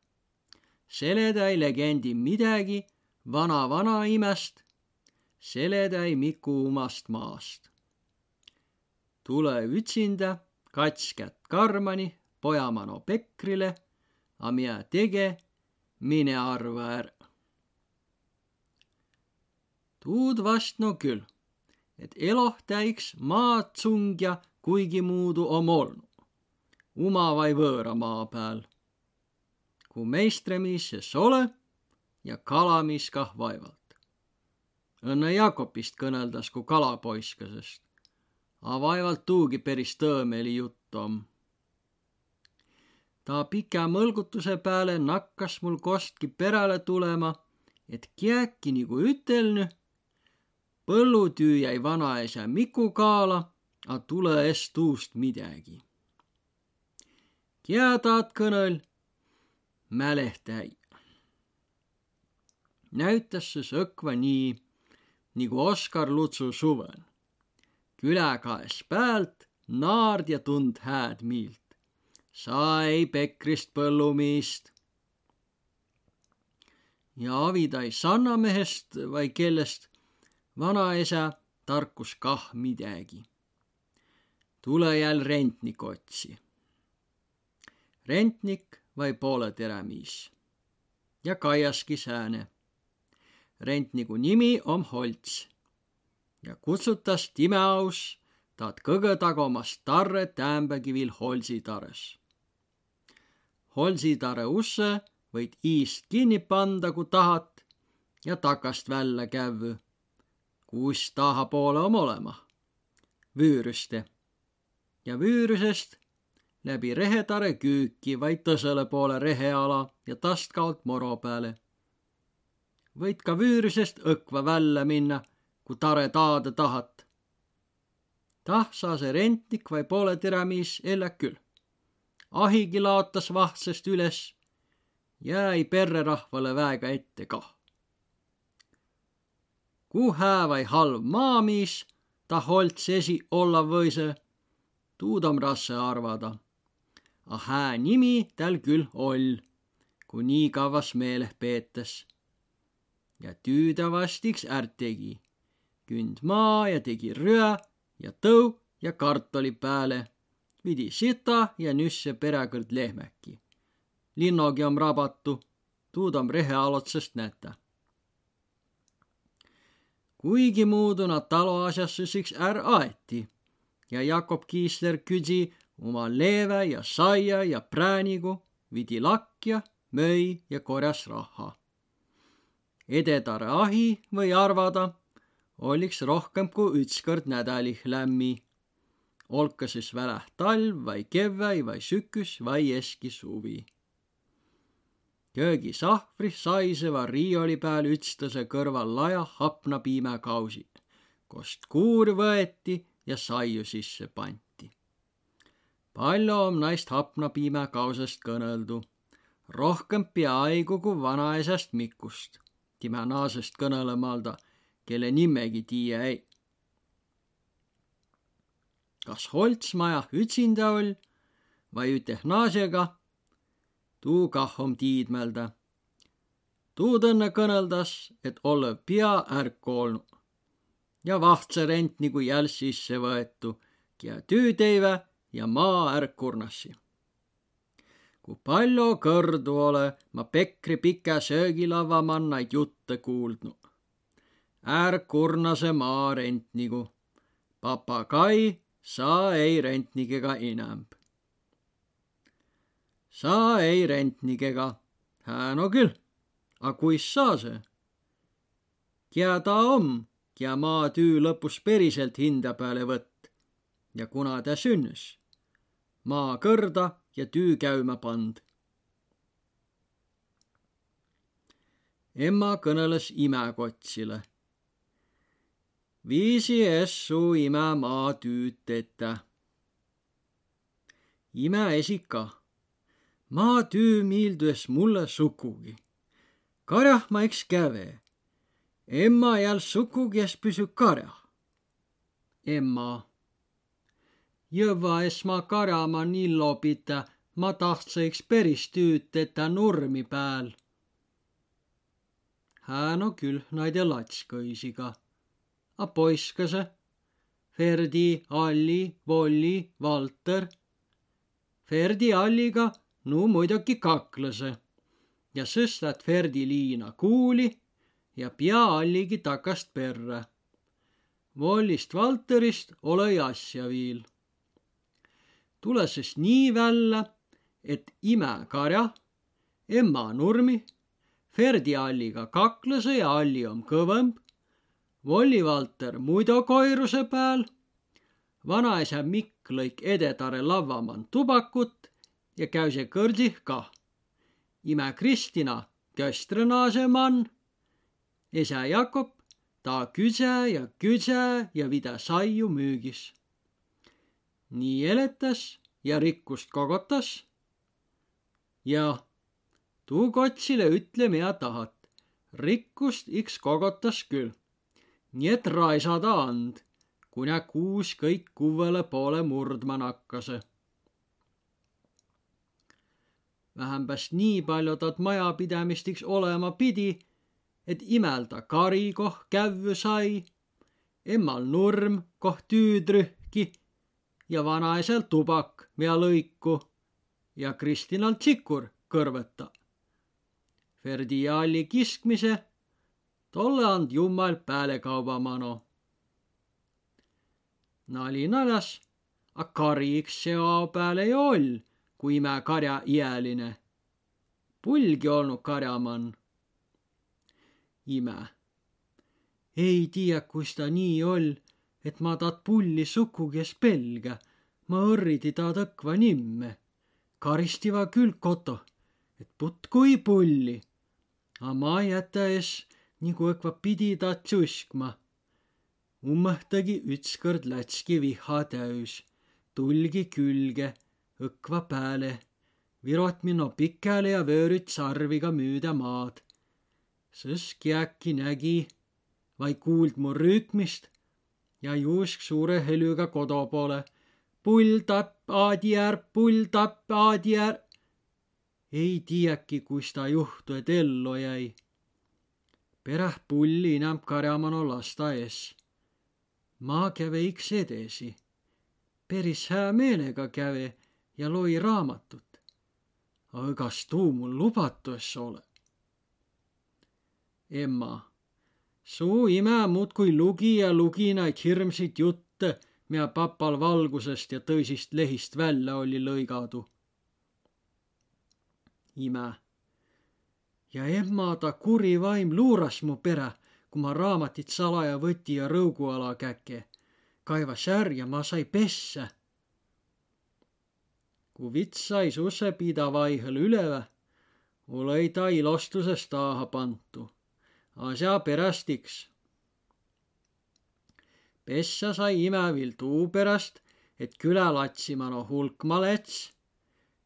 seleda ei legendi midägi vana-vana imest, seleda ei miku umast maast. tule ütsinda, kats kätt karmani, pojamano pekrile, a miä tege, mine arva är. tuud vast no küll, et eloh täiks maad tsungja kuigimuudu om olnu uma vai võõra maa pääl. kui meistremiis ses ole ja kalamiis kah vaevalt. õnne Jakobist kõneldas kui kalapoiskasest, a vaevalt tuugi päris tõõmeli jutt om. ta pika mõlgutuse peale nakkas mul kostki peräle tulema, et kiäki nagu ütelnü, põllutüü jäi vanaisa Miku kaala, a tule est tuust midägi ja taad kõnõl mälestäi. näütas see sõkva nii, nagu Oskar Lutsu suvel. küläkaes päält naard ja tund hääd miilt. sa ei Pekrist põllumiist. ja Avidai sannamehest vai kellest vanaisa tarkus kah midägi. tule jälle rentnik otsi rentnik vai pooleterämiis. ja Kaiaski sääne. rentniku nimi om Holts ja kutsutas Timeaus taad kõgõ tagomast tarre täämbäkivil Holsitares. Holsitare usse võid iist kinni panda, kui tahat ja takast välja kävvü, kus tahapoole om olema, vüürüste ja vüürüsest läbi rehetare küüki vaid tõsele poole reheala ja tast kaolt moro peale. võid ka vüürusest õkva välja minna, kui tare taada tahat. tah saa see rentnik vai poole tiramiis elä küll. ahigi laotas vahtsest üles, jäi perrerahvale väega ette kah. kui hää vai halv maamiis ta holts esi olla võise, tuud om rasse arvada a hää nimi täl küll oll, kui nii kavvas meeleh peetas. ja tüü ta vastiks ärq tegi, künd maa ja tegi rüä ja tõu ja kartuli pääle, vidi sita ja nüsse perekõrd lehmäki. linnogi om rabatu, tuud om rehe alotsest nätä. kuigimuudu nad taloasjassuseks är aeti ja Jakob Kiisler küsi oma leeve ja saia ja präänigu, vidi lakja, möi ja korjas raha. edetare ahi või arvada, oliks rohkem kui üks kord nädalih lämmi olka siis väläh talv vai kevväi vai süküs vai eski suvi. köögi sahvri saiseva riioli peal ütstase kõrval laja hapnapiimäkausi, kost kuur võeti ja saiu sisse pandi. Palju on naist hapnapiimäkausest kõneldu, rohkem peaaegu kui vanaisast Mikust, tema naasest kõnelemalda, kelle nimegi tiia ei. Kas Holtsmaja ütsinda oll vai üteh naasega, tuu kah om tiidmälda. tuud õnne kõneldas, et olev pea ärku olnu ja vahtse rent nagu jäl sisse võetu, kia tüüteive ja maa ärk kurnassi. kui palju kõrdu ole ma Pekri pika söögilava mannaid jutte kuuldnu. ärk kurnase maa rent nagu papagai sa ei rentnikega inämb. sa ei rentnikega, hää no küll, a kuis sa see? kia ta om, kia maa tüü lõpus päriselt hinda peale võtt ja kuna ta sünnüs, maa kõrda ja tüü käima pand. emma kõneles imekotsile viisi essu imemaa tüüd tetä. ime esika, maa tüü miildües mulle sukugi. karjah ma eks käve. emma jäl sukugi es püsü karjah. emma. Jõva es ma karjama nillo pitä, ma tahtsõiks päris tüüd tetä nurmi pääl. hää no küll naide latskõisiga a poiskase, Ferdi, Alli, Volli, Valter. Ferdi Alliga no muidugi kaklase ja sõstad Ferdi liina kuuli ja pea Alligi takast perre. Vollist Valterist ole asja viil. Tule siis nii välja, et imekarja, emma nurmi, Ferdi Alliga kaklase ja Alli on kõvem Volli Valter muido koiruse peal, vanaisa Mikk lõik edetare lavvaman tubakut ja käüse kõrdsih kah. ime Kristina köstrenaase mann, isa Jakob ta küse ja küse ja vida saiu müügis. Nii eletas ja rikkust kogotas. ja tuu kotsile ütle, mida tahat, rikkust iks kogotas küll nii et raisada and, kuna kuus kõik kuvvele poole murdma nakkase. vähembäst nii palju tat majapidämistiks olema pidi, et imelda kari, koh kävvü sai, emmal nurm, koh tüüdrühki ja vanaisal tubak, mida lõiku ja Kristinal tsikur kõrveta. Ferdiaali kiskmise tolle and jummal päälekaubamano. nali naljas, a kari iks seo pääl ei oll, kui ime karja iäline. pulgi olnud karjamann. ime. ei tiiä, kus ta nii oll, et ma tat pulli sukuges pelga. ma õrridi ta tõkva nimme. karistiva küll koto, et put kui pulli. A ma jätä es nagu õkva pidi ta tsuskma. ummõhtagi ütskord lätski viha täüs, tulgi külge, õkva pääle, virot mino pikele ja vöörüt sarviga müüda maad. sõsk äkki nägi, vaid kuuld mu rüükmist ja juusk suure helüga kodu poole. pull tapp, aadiäär, pull tapp, aadiäär. ei tiiäki, kus ta juhtu, et ellu jäi peräh pulli inämp karjamano lasta ees. ma käve iks edesi. päris hää meelega käve ja loi raamatut. aga kas tuu mul lubatus ole? emma, suu ime muudkui lugi ja lugi naid hirmsid jutte, mida papal valgusest ja tõsist lehist välja oli lõigadu. ime. ja emma ta kuri vaim luuras mu pere, kui ma raamatit salaja võti ja rõuguala käke kaivas är ja ma sai pessä. kui vits sai sussepida vaihel ülevä, olõi ta ilostuses taaha pantu. Asja perästiks. pessä sai imävil tuu peräst, et külälatsima no hulkma läts,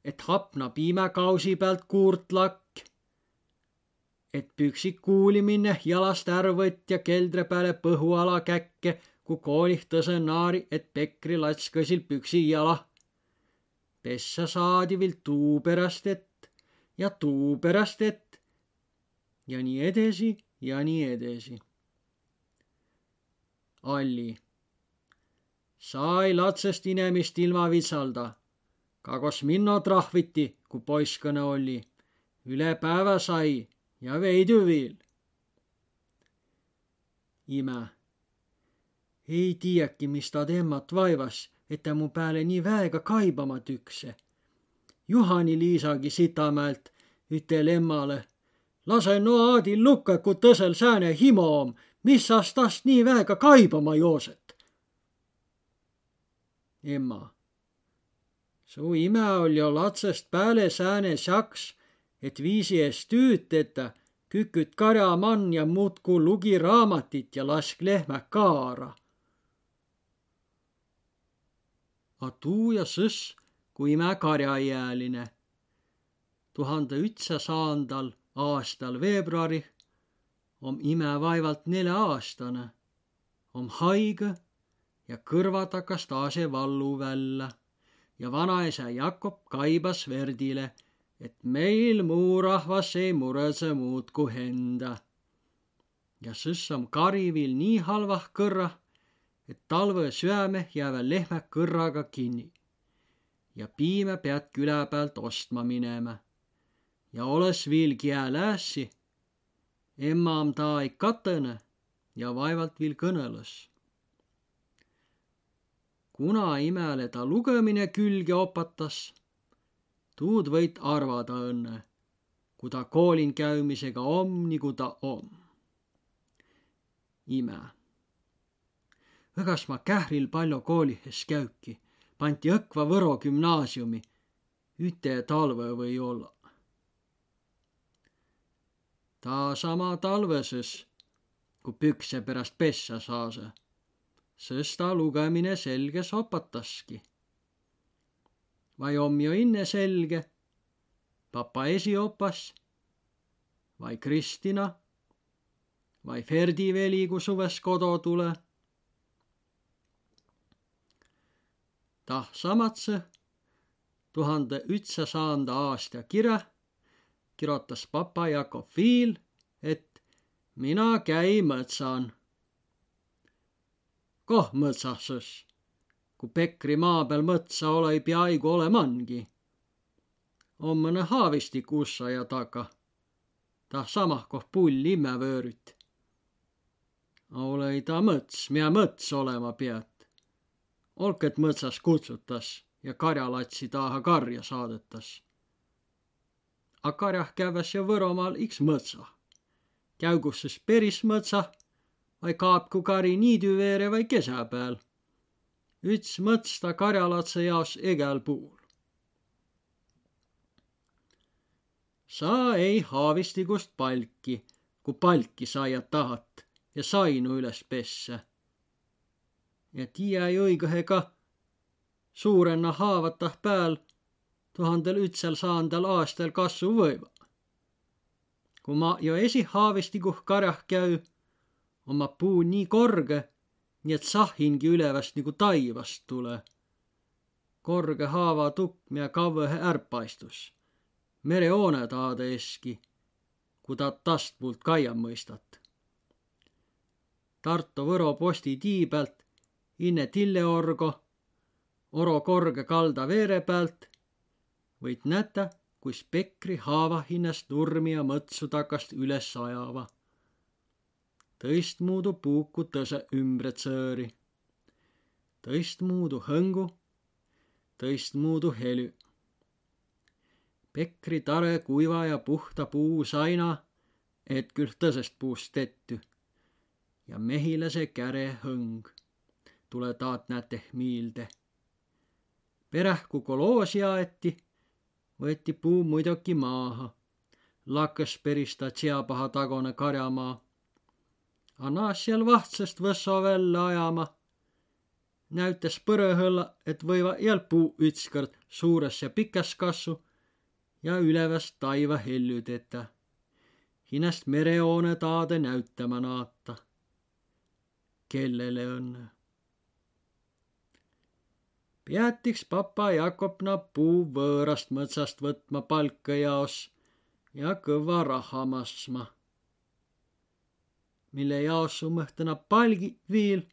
et hapna piimäkausi pealt kuurt lakk, et püksik kuuli minne jalast är võtt ja keldre peale põhuala käkke kui koolih tõse naari, et Pekri lats kõsil püksi jala. pessa saadi viil tuu pärast, et ja tuu pärast, et ja nii edasi ja nii edasi. Alli, sa ei latsest inemist ilma vitsalda. kagos minno trahviti, kui poisskõne oli. üle päeva sai ja veidi viil. ime ei tiiäki, mis ta temmat vaivas, et ta mu pääle nii väega kaibama tükse. Juhani-Liisagi Sitamäelt ütel emmale. Lase no Aadil lukka, kui tõsel sääne himo om, mis sas tast nii väega kaibama jooset. emma. su ime oli jo latsest pääle sääne saks, et viisi eest tüüd teda, küküt karjamann ja muudkui lugi raamatit ja lask lehmä kaara a tuu ja sõss, kui mä karjaealine. tuhande ütsasaandal aastal veebruarih om ime vaevalt nelja-aastane, om haige ja kõrva takas taase vallu välja ja vanaisa Jakob kaibas Verdile, et meil muu rahvas ei muretse muud kui enda. ja sõss om karivil nii halvah kõrrah, et talve süäme jäävä lehmä kõrraga kinni ja piime pead küla pealt ostma minema. Ja olõs viil kiäläässi, emma om ta ei katõne ja vaevalt viil kõnõlõs. kuna imele ta lugemine külge opatas, tuud võit arvada õnne, kui ta koolin käymisega om, nigu ta om. ime õgas ma Kähril palju koolihes käüki, pandi Õkva Võro gümnaasiumi, üte talve või olla. Ta sama talveses, kui pükse pärast pessa saase, sest ta lugemine selge sopataski. vai om ju inne selge, papa esiopas, vai Kristina, vai Ferdi veli, kui suves kodu tule? Tah samatse tuhande ütsasaanda aasta kirja kirjutas papa Jakob Viil, et mina käi mõtsan. koh mõtsases, kui Pekri maa peal mõtsa ole peaaegu olemangi. on mõne haavistik ussa ja taga, tah samah koh pull imme vöörüt. ole ta mõts, mida mõts olema pead olket mõtsas kutsutas ja karjalatsi taha karja saadetas. A karjah käväs jo Võromaal iks mõtsa. Käugus siis peris mõtsa vai kaapku kari niidu veere vai kesä pääl. Üts mõts ta karjalatse jaos egäl puul. sa ei haavistikust palki, kui palki saia tahat ja sainu üles pessä ja tiiä õigõhega suurenna haavatah pääl tuhandel ütsel saandal aastal kasvu võiva. kui ma jo esihaavistiguh karjah käü, on ma puu nii korge, nii et sahhingi üleväst nagu taivast tule. korge haava tukk, mida kavvõhe ärpaistus, merehoone taade eski, kui ta tastpuult kaia mõistat. Tartu Võro posti tii pealt inne Tilleorgo oro korge kalda veere pealt, võid näta, kus Pekri haava hinnast nurmi ja mõtsu takast üles ajava. tõistmuudu puuku tõse ümbre tsõõri. tõistmuudu hõngu, tõistmuudu helü. Pekri tare kuiva ja puhta puu saina, et küll tõsest puust tetty. ja mehilase käre hõng tule taat näte miilde. perähku koloosi aeti, võeti puu muidugi maaha. lakkas perista tseapaha tagune karjamaa. A naas seal vahtsast võsso välja ajama. näütas põrõhõlla, et võiva jäl puu ütskõrd suures ja pikas kassu ja üleväst taiva hellüdeta. hinnast merehoone taade näütama naata. kellele õnne? Peatiks papa Jakobna puu võõrast mõtsast võtma palka jaos ja kõva raha massma. mille jaos summõhtõna palgi viil,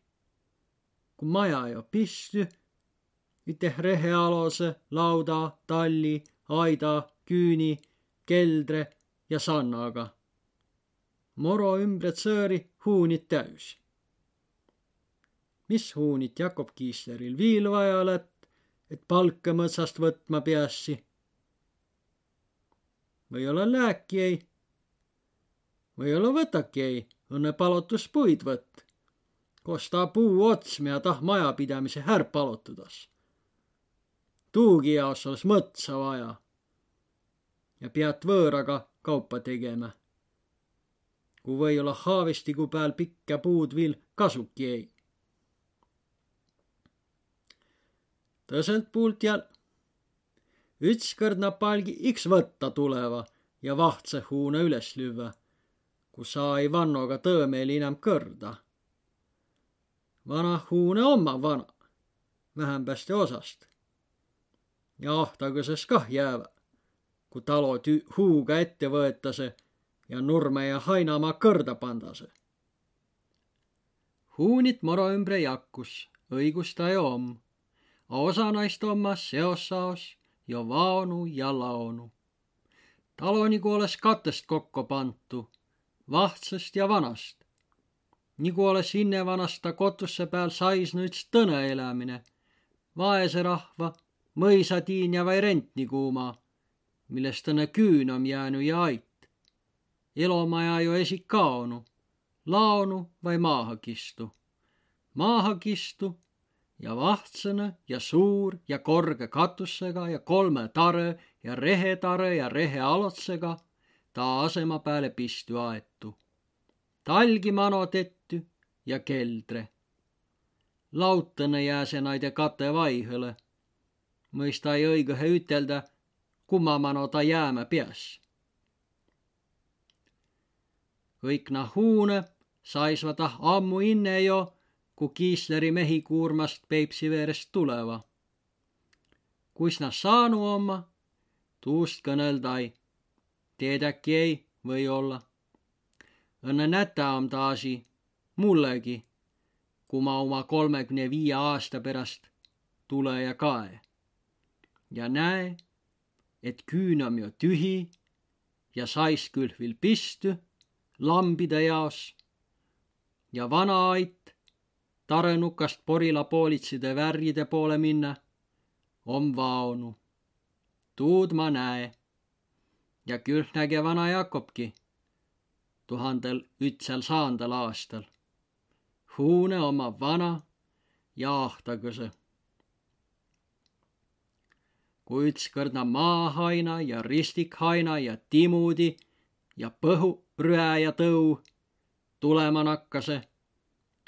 kui maja jo pistü, üteh rehealose, lauda, talli, aida, küüni, keldre ja sannaga. moro ümbre tsõõri huunid täüs mis huunit Jakob Kiisleril viil vaja oled, et palka mõtsast võtma peassi. või-olla lääki ei. või-olla võtaki ei, õnne palotuspuid võtt. koos ta puu otsme ja tah majapidamise här palotudas. tuugi jaos oleks mõtsa vaja. ja pead võõraga kaupa tegema. kui või-olla haavistiku peal pikka puud viil kasuki ei tõselt puult ja ükskord napalgi iks võtta tuleva ja vahtse huune üles lüüa, kus sai vannoga tõõmeeli enam kõrda. vana huune oma vana, vähempästi osast. ja ahtagõses kah jäävä, kui talo tü-, huuga ette võetase ja nurme ja hainamaa kõrda pandase. huunit moro ümbre jakkus, õigus ta ju om osa naist ommas seossaos jo vaonu ja laonu. talo nagu oleks katest kokku pantu, vahtsast ja vanast. nagu oleks innevanasta kotusse peal saisnu üks tõne elämine, vaese rahva, mõisatiinja või rentnikuuma, millest õnne küün on jäänud ja ait. elomaja ju esik kaonu, laonu või maaha kistu. maaha kistu ja vahtsõne ja suur ja korge katusega ja kolme tare ja rehetare ja rehealotsega ta asema pääle pistu aetu. talgi mano tetty ja keldre. lautõne jääse naide kate vaihõle. mõista ei õigõhe ütelda, kumma mano ta jäämä peas. kõik nah huune saisva tah ammu inne jo kui Kiisleri mehi kuurmast Peipsi veerest tuleva. kuis nad saanu oma, tuust kõnelda ei. teed äkki ei, või-olla. õnne näta on ta asi, mullegi, kui ma oma kolmekümne viie aasta pärast tule ja kae. ja näe, et küün on ju tühi ja sais küll veel pistü lambide jaos ja vana ait tarenukast Porila poolitside värjide poole minna, on vaonu. tuud ma näe. ja küll näge vana Jakobki tuhandel ütsel saandal aastal. huune oma vana ja ahtagõse. kui ükskord na maahaina ja ristikhaina ja timudi ja põhu rüä ja tõu tulema nakkase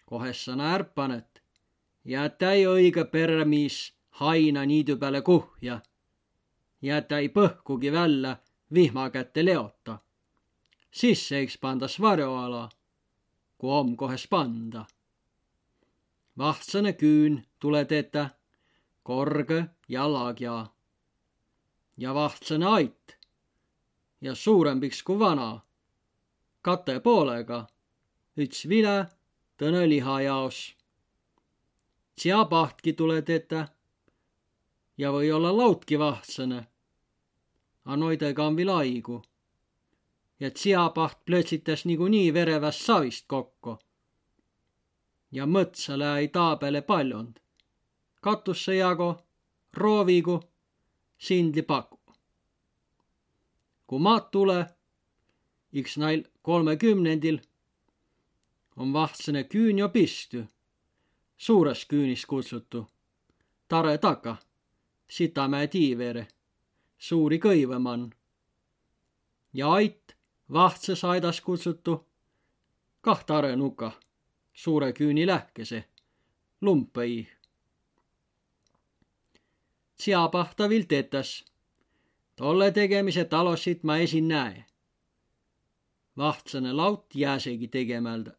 kohessana ärpanet ja täi õige peremiis haina niidu peale kuhja ja täi põhkugi välja vihma kätte leota. sisse eks pandas varjoala, kui om kohes panda. vahtsõne küün tule tetä, korge ja lagja. ja vahtsõne ait ja suurempiks kui vana, kate poolega, üts vile tõne lihajaos. seapahtki tule tetä, ja või olla lautki vahtsõne. A noidega on viil aigu. ja tsiapaht plötsitas niikuinii vereväst savist kokku. ja mõtsa läi taabele paljond. katusse jago, roovigu, sindli paku. kui maad tule, iks näil kolmekümnendil on vahtsõne küün jo pistü, suures küünis kutsutu, tare taka, Sitamäe tiivere, suuri kõivemann. ja ait vahtsõs aidas kutsutu, kah tare nuka, suure küüni lähkese, lumpõi. Tsiapahta vill tetäs, tolle tegemise talosit ma esin näe vahtsõne laut jääsegi tegemälda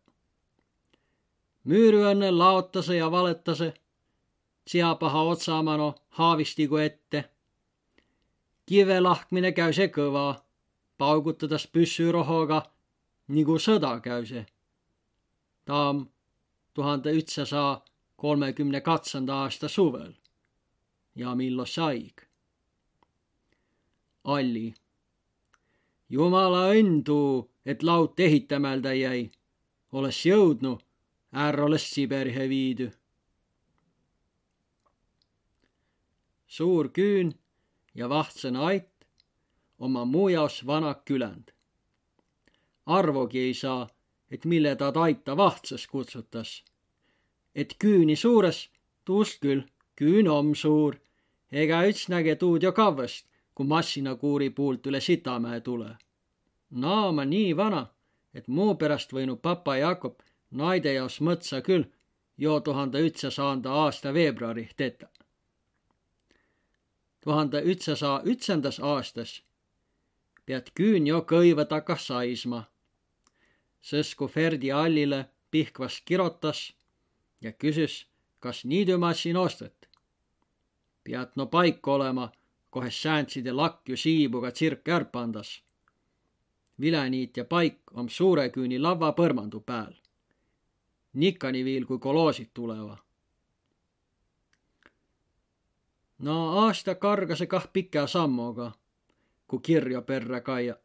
Müürüönne laotase ja valetase, seapaha otsaamano haavistigu ette. kive lahkmine käy see kõva, paugutades püssürohoga nagu sõda käy see. taam tuhande ütsesaja kolmekümne katsanda aasta suvel ja millo saig. Alli. jumala õnn tuu, et laut ehitamälda jäi, olles jõudnud Ärrolle Siberihe viidü. suur küün ja vahtsõne ait oma muu jaos vana küländ. arvogi ei saa, et mille ta taita vahtsõs kutsutas. et küüni suures, tuust küll, küün om suur, ega üts näge tuud jo kavvest, kui massinakuuri puult üle Sitamäe tule. no ma nii vana, et muu pärast võinud papa Jakob naide jaos mõtsa küll jo tuhande ütsäsaanda aasta veebruari tetä. tuhande ütsäsaa ütsändas aastas pead küün jo kõiva takas saisma. sõsku Ferdi Allile pihkvas kirotas ja küsis, kas niidumassin ostet. pead no paik olema, kohe sääntside lakju siibuga tsirk ärpandas. vileniit ja paik om suure küüni lava põrmandu pääl nikkani viil, kui koloosid tuleva. no aasta kargase kah pika sammuga, kui kirja perre kaia.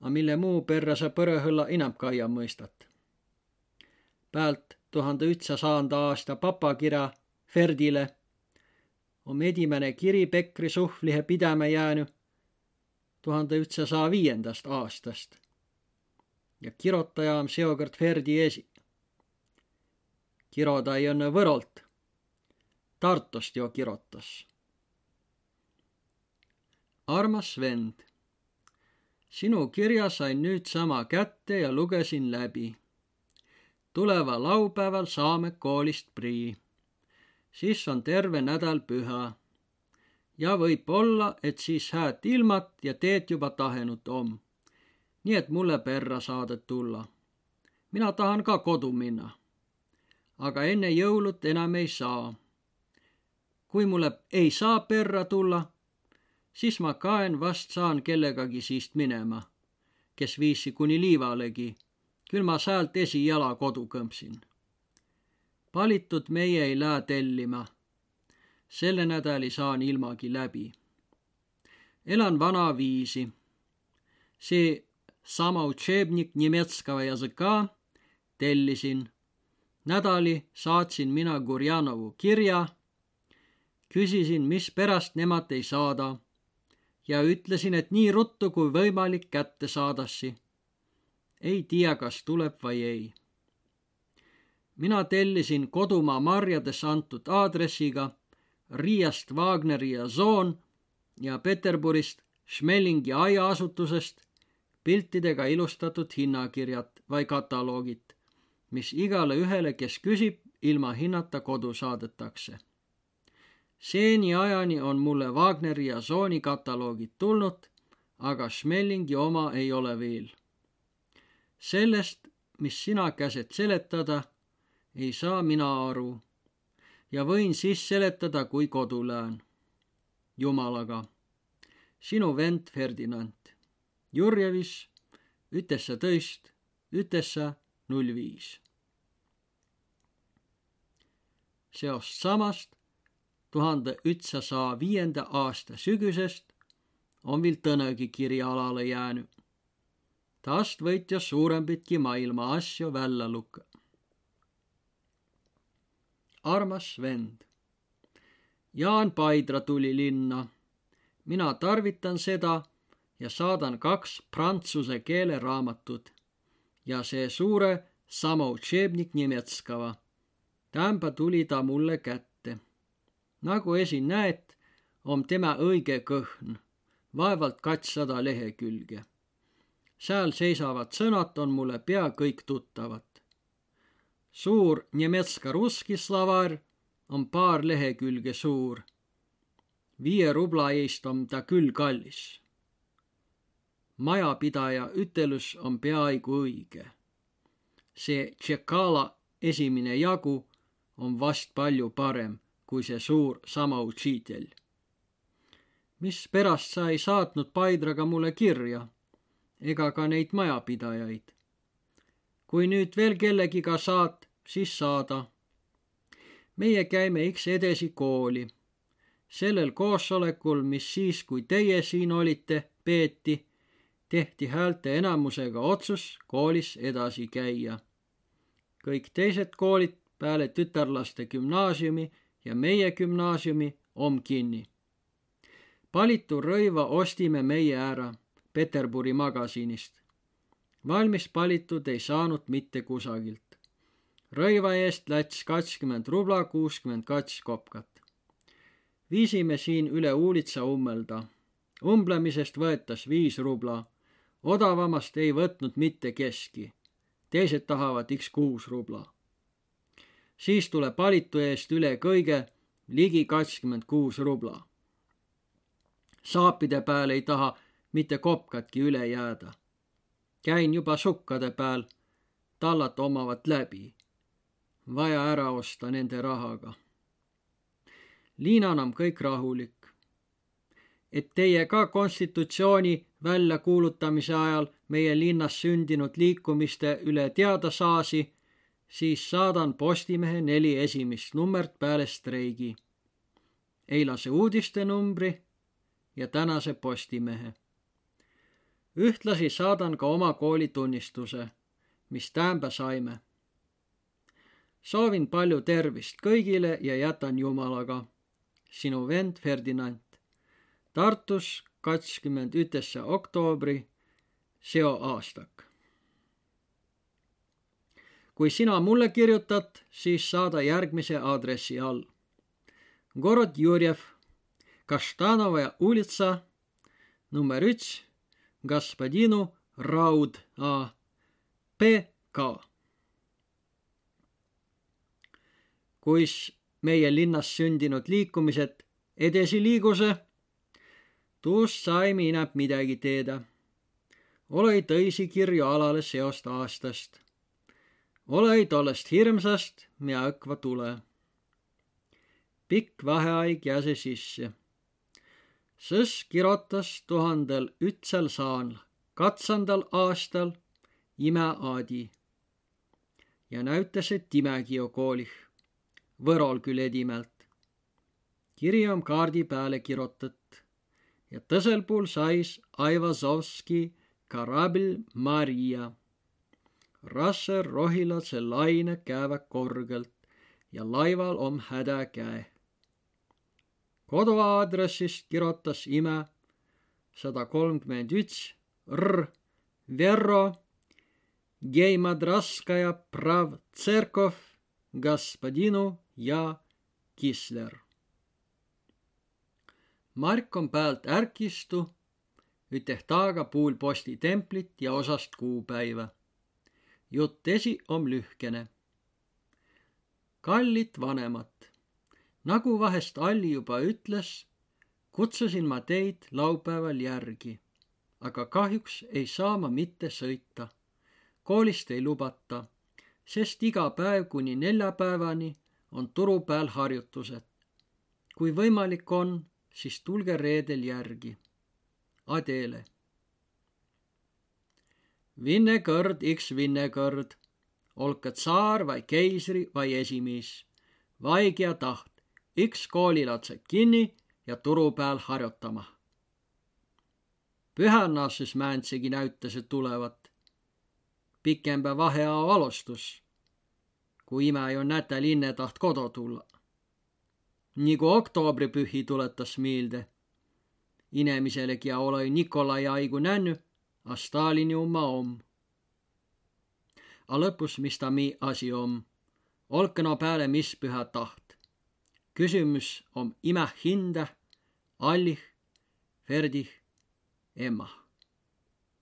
A mille muu perre sa põrõhõlla inam kaia mõistat. Päält tuhande ütsasaanda aasta papakirja Ferdile on edimene kiri Pekri suhvlihe pidäme jäänud tuhande ütsasaja viiendast aastast ja kirotaja on seokord Ferdi esi kiroda ei Võrolt. Tartust jo kirotas. armas vend, sinu kirja sain nüüd sama kätte ja lugesin läbi. tuleva laupäeval saame koolist prii. siis on terve nädal püha. ja võib-olla, et siis hääd ilmat ja teed juba tahenud om. nii et mulle perra saadet tulla. mina tahan ka kodu minna aga enne jõulut enam ei saa. kui mulle ei saa perra tulla, siis ma kaen vast saan kellegagi siist minema, kes viisi kuni liivalegi, küll ma sealt esijala kodu kõmpsin. valitud meie ei lähe tellima. selle nädali saan ilmagi läbi. elan vana viisi. see sama učebnik nimetskava jazõka tellisin nädali saatsin mina Gurjanovu kirja, küsisin, mispärast nemad ei saada ja ütlesin, et nii ruttu kui võimalik kätte saadassi. ei tea, kas tuleb või ei. mina tellisin kodumaa marjades antud aadressiga Riiast Wagneri ja Zoon ja Peterburist Schmelingi aiaasutusest piltidega ilustatud hinnakirjad või kataloogid mis igale ühele, kes küsib, ilma hinnata kodu saadetakse. seniajani on mulle Wagneri ja Sooni kataloogid tulnud, aga Schmellingi oma ei ole veel. sellest, mis sina käsed seletada, ei saa mina aru ja võin siis seletada, kui kodu lähen. jumalaga, sinu vend Ferdinand. Jurjevis, ütles sa tõist, ütles sa null viis. seost samast tuhande ütsasaa viienda aasta sügisest on viil tõnegi kirja-alale jäänud. tast võit jo suurempitki maailma asju välja lukka. armas vend. Jaan Paidra tuli linna. mina tarvitan seda ja saadan kaks prantsuse keele raamatut ja see suure Samoučebnik Nemetskava. Tämba tuli ta mulle kätte. nagu esin näed, on tema õige kõhn, vaevalt katssada lehekülge. seal seisavad sõnad on mulle pea kõik tuttavad. suur Nemetska-Russki slavar on paar lehekülge suur. viie rubla eest on ta küll kallis. Majapidaja ütelus on peaaegu õige see Tšekala esimene jagu on vast palju parem kui see suur samautsiitel. mispärast sa ei saatnud Paidraga mulle kirja ega ka neid majapidajaid? kui nüüd veel kellegiga saad, siis saada. meie käime iks edasi kooli. sellel koosolekul, mis siis, kui teie siin olite, peeti, tehti häälte enamusega otsus koolis edasi käia kõik teised koolid peale tütarlaste gümnaasiumi ja meie gümnaasiumi on kinni. palitu rõiva ostime meie ära Peterburi magasiinist. valmis palitud ei saanud mitte kusagilt. rõiva eest läts kakskümmend rubla kuuskümmend kaks kopkat. viisime siin üle uulitsa ummelda. umblemisest võetas viis rubla. Odavamast ei võtnud mitte keski teised tahavad X kuus rubla. siis tuleb valitu eest üle kõige ligi kakskümmend kuus rubla. saapide peal ei taha mitte kopkatki üle jääda. käin juba sukkade peal, tallad omavad läbi. vaja ära osta nende rahaga. Liinal on kõik rahulik. Et teie ka konstitutsiooni väljakuulutamise ajal meie linnas sündinud liikumiste üle teada saasi, siis saadan Postimehe neli esimest nummert peale streigi. eilase uudistenumbri ja tänase Postimehe. ühtlasi saadan ka oma koolitunnistuse, mis tämba saime. soovin palju tervist kõigile ja jätan Jumalaga. sinu vend Ferdinand. Tartus kakskümmend üteksä oktoobri seo aastak. kui sina mulle kirjutad, siis saada järgmise aadressi all. Gorod Jurjev, Kaštanova ulitsa, number üks, Gospodinu Raud A, PK. kuis meie linnas sündinud liikumised edasi liiguse tuust sai minä midagi teedä. Olei tõisi kirju alale seost aastast. Olei tollest hirmsast, mia õkva tule. pikk vaheaig jäse sisse. sõs kirotas tuhandel ütsel saanl, katsandal aastal ime aadi. ja näütas, et imegi jo koolih, võrol küll edimelt. kiri on kaardi peale kirotat ja tõsel pool sais Aivazovski Karabil Maria. rasse rohilase laine käevad korgelt ja laival on häda käe. koduaadressist kirjutas ime sada kolmkümmend üks R Verro Geimadraskaja Prav Tserkov Gospodinu ja Kisler Mark on pealt ärkistu, üteh taaga puul posti templit ja osast kuupäiva. jutt esi on lühkene. kallid vanemad, nagu vahest Alli juba ütles, kutsusin ma teid laupäeval järgi, aga kahjuks ei saa ma mitte sõita. koolist ei lubata, sest iga päev kuni neljapäevani on turu peal harjutused. kui võimalik on siis tulge reedel järgi. Adele. Vinnekõrd iks vinnekõrd, olka tsaar vai keisri vai esimees, vaig ja taht, üks koolilatsed kinni ja turu peal harjutama. pühännases määntsegi näütased tulevat. pikembe vaheaja alustus, kui ime ju näte linne taht kodu tulla. Nagu oktoobripühi tuletas meelde. inemiselegi ja ole Nikolai aigu nännu, a Stalini oma om. A lõpus, mis ta mi asi om, olge no peale mis püha taht kysymys on imä hinda, allih, verdih, emma.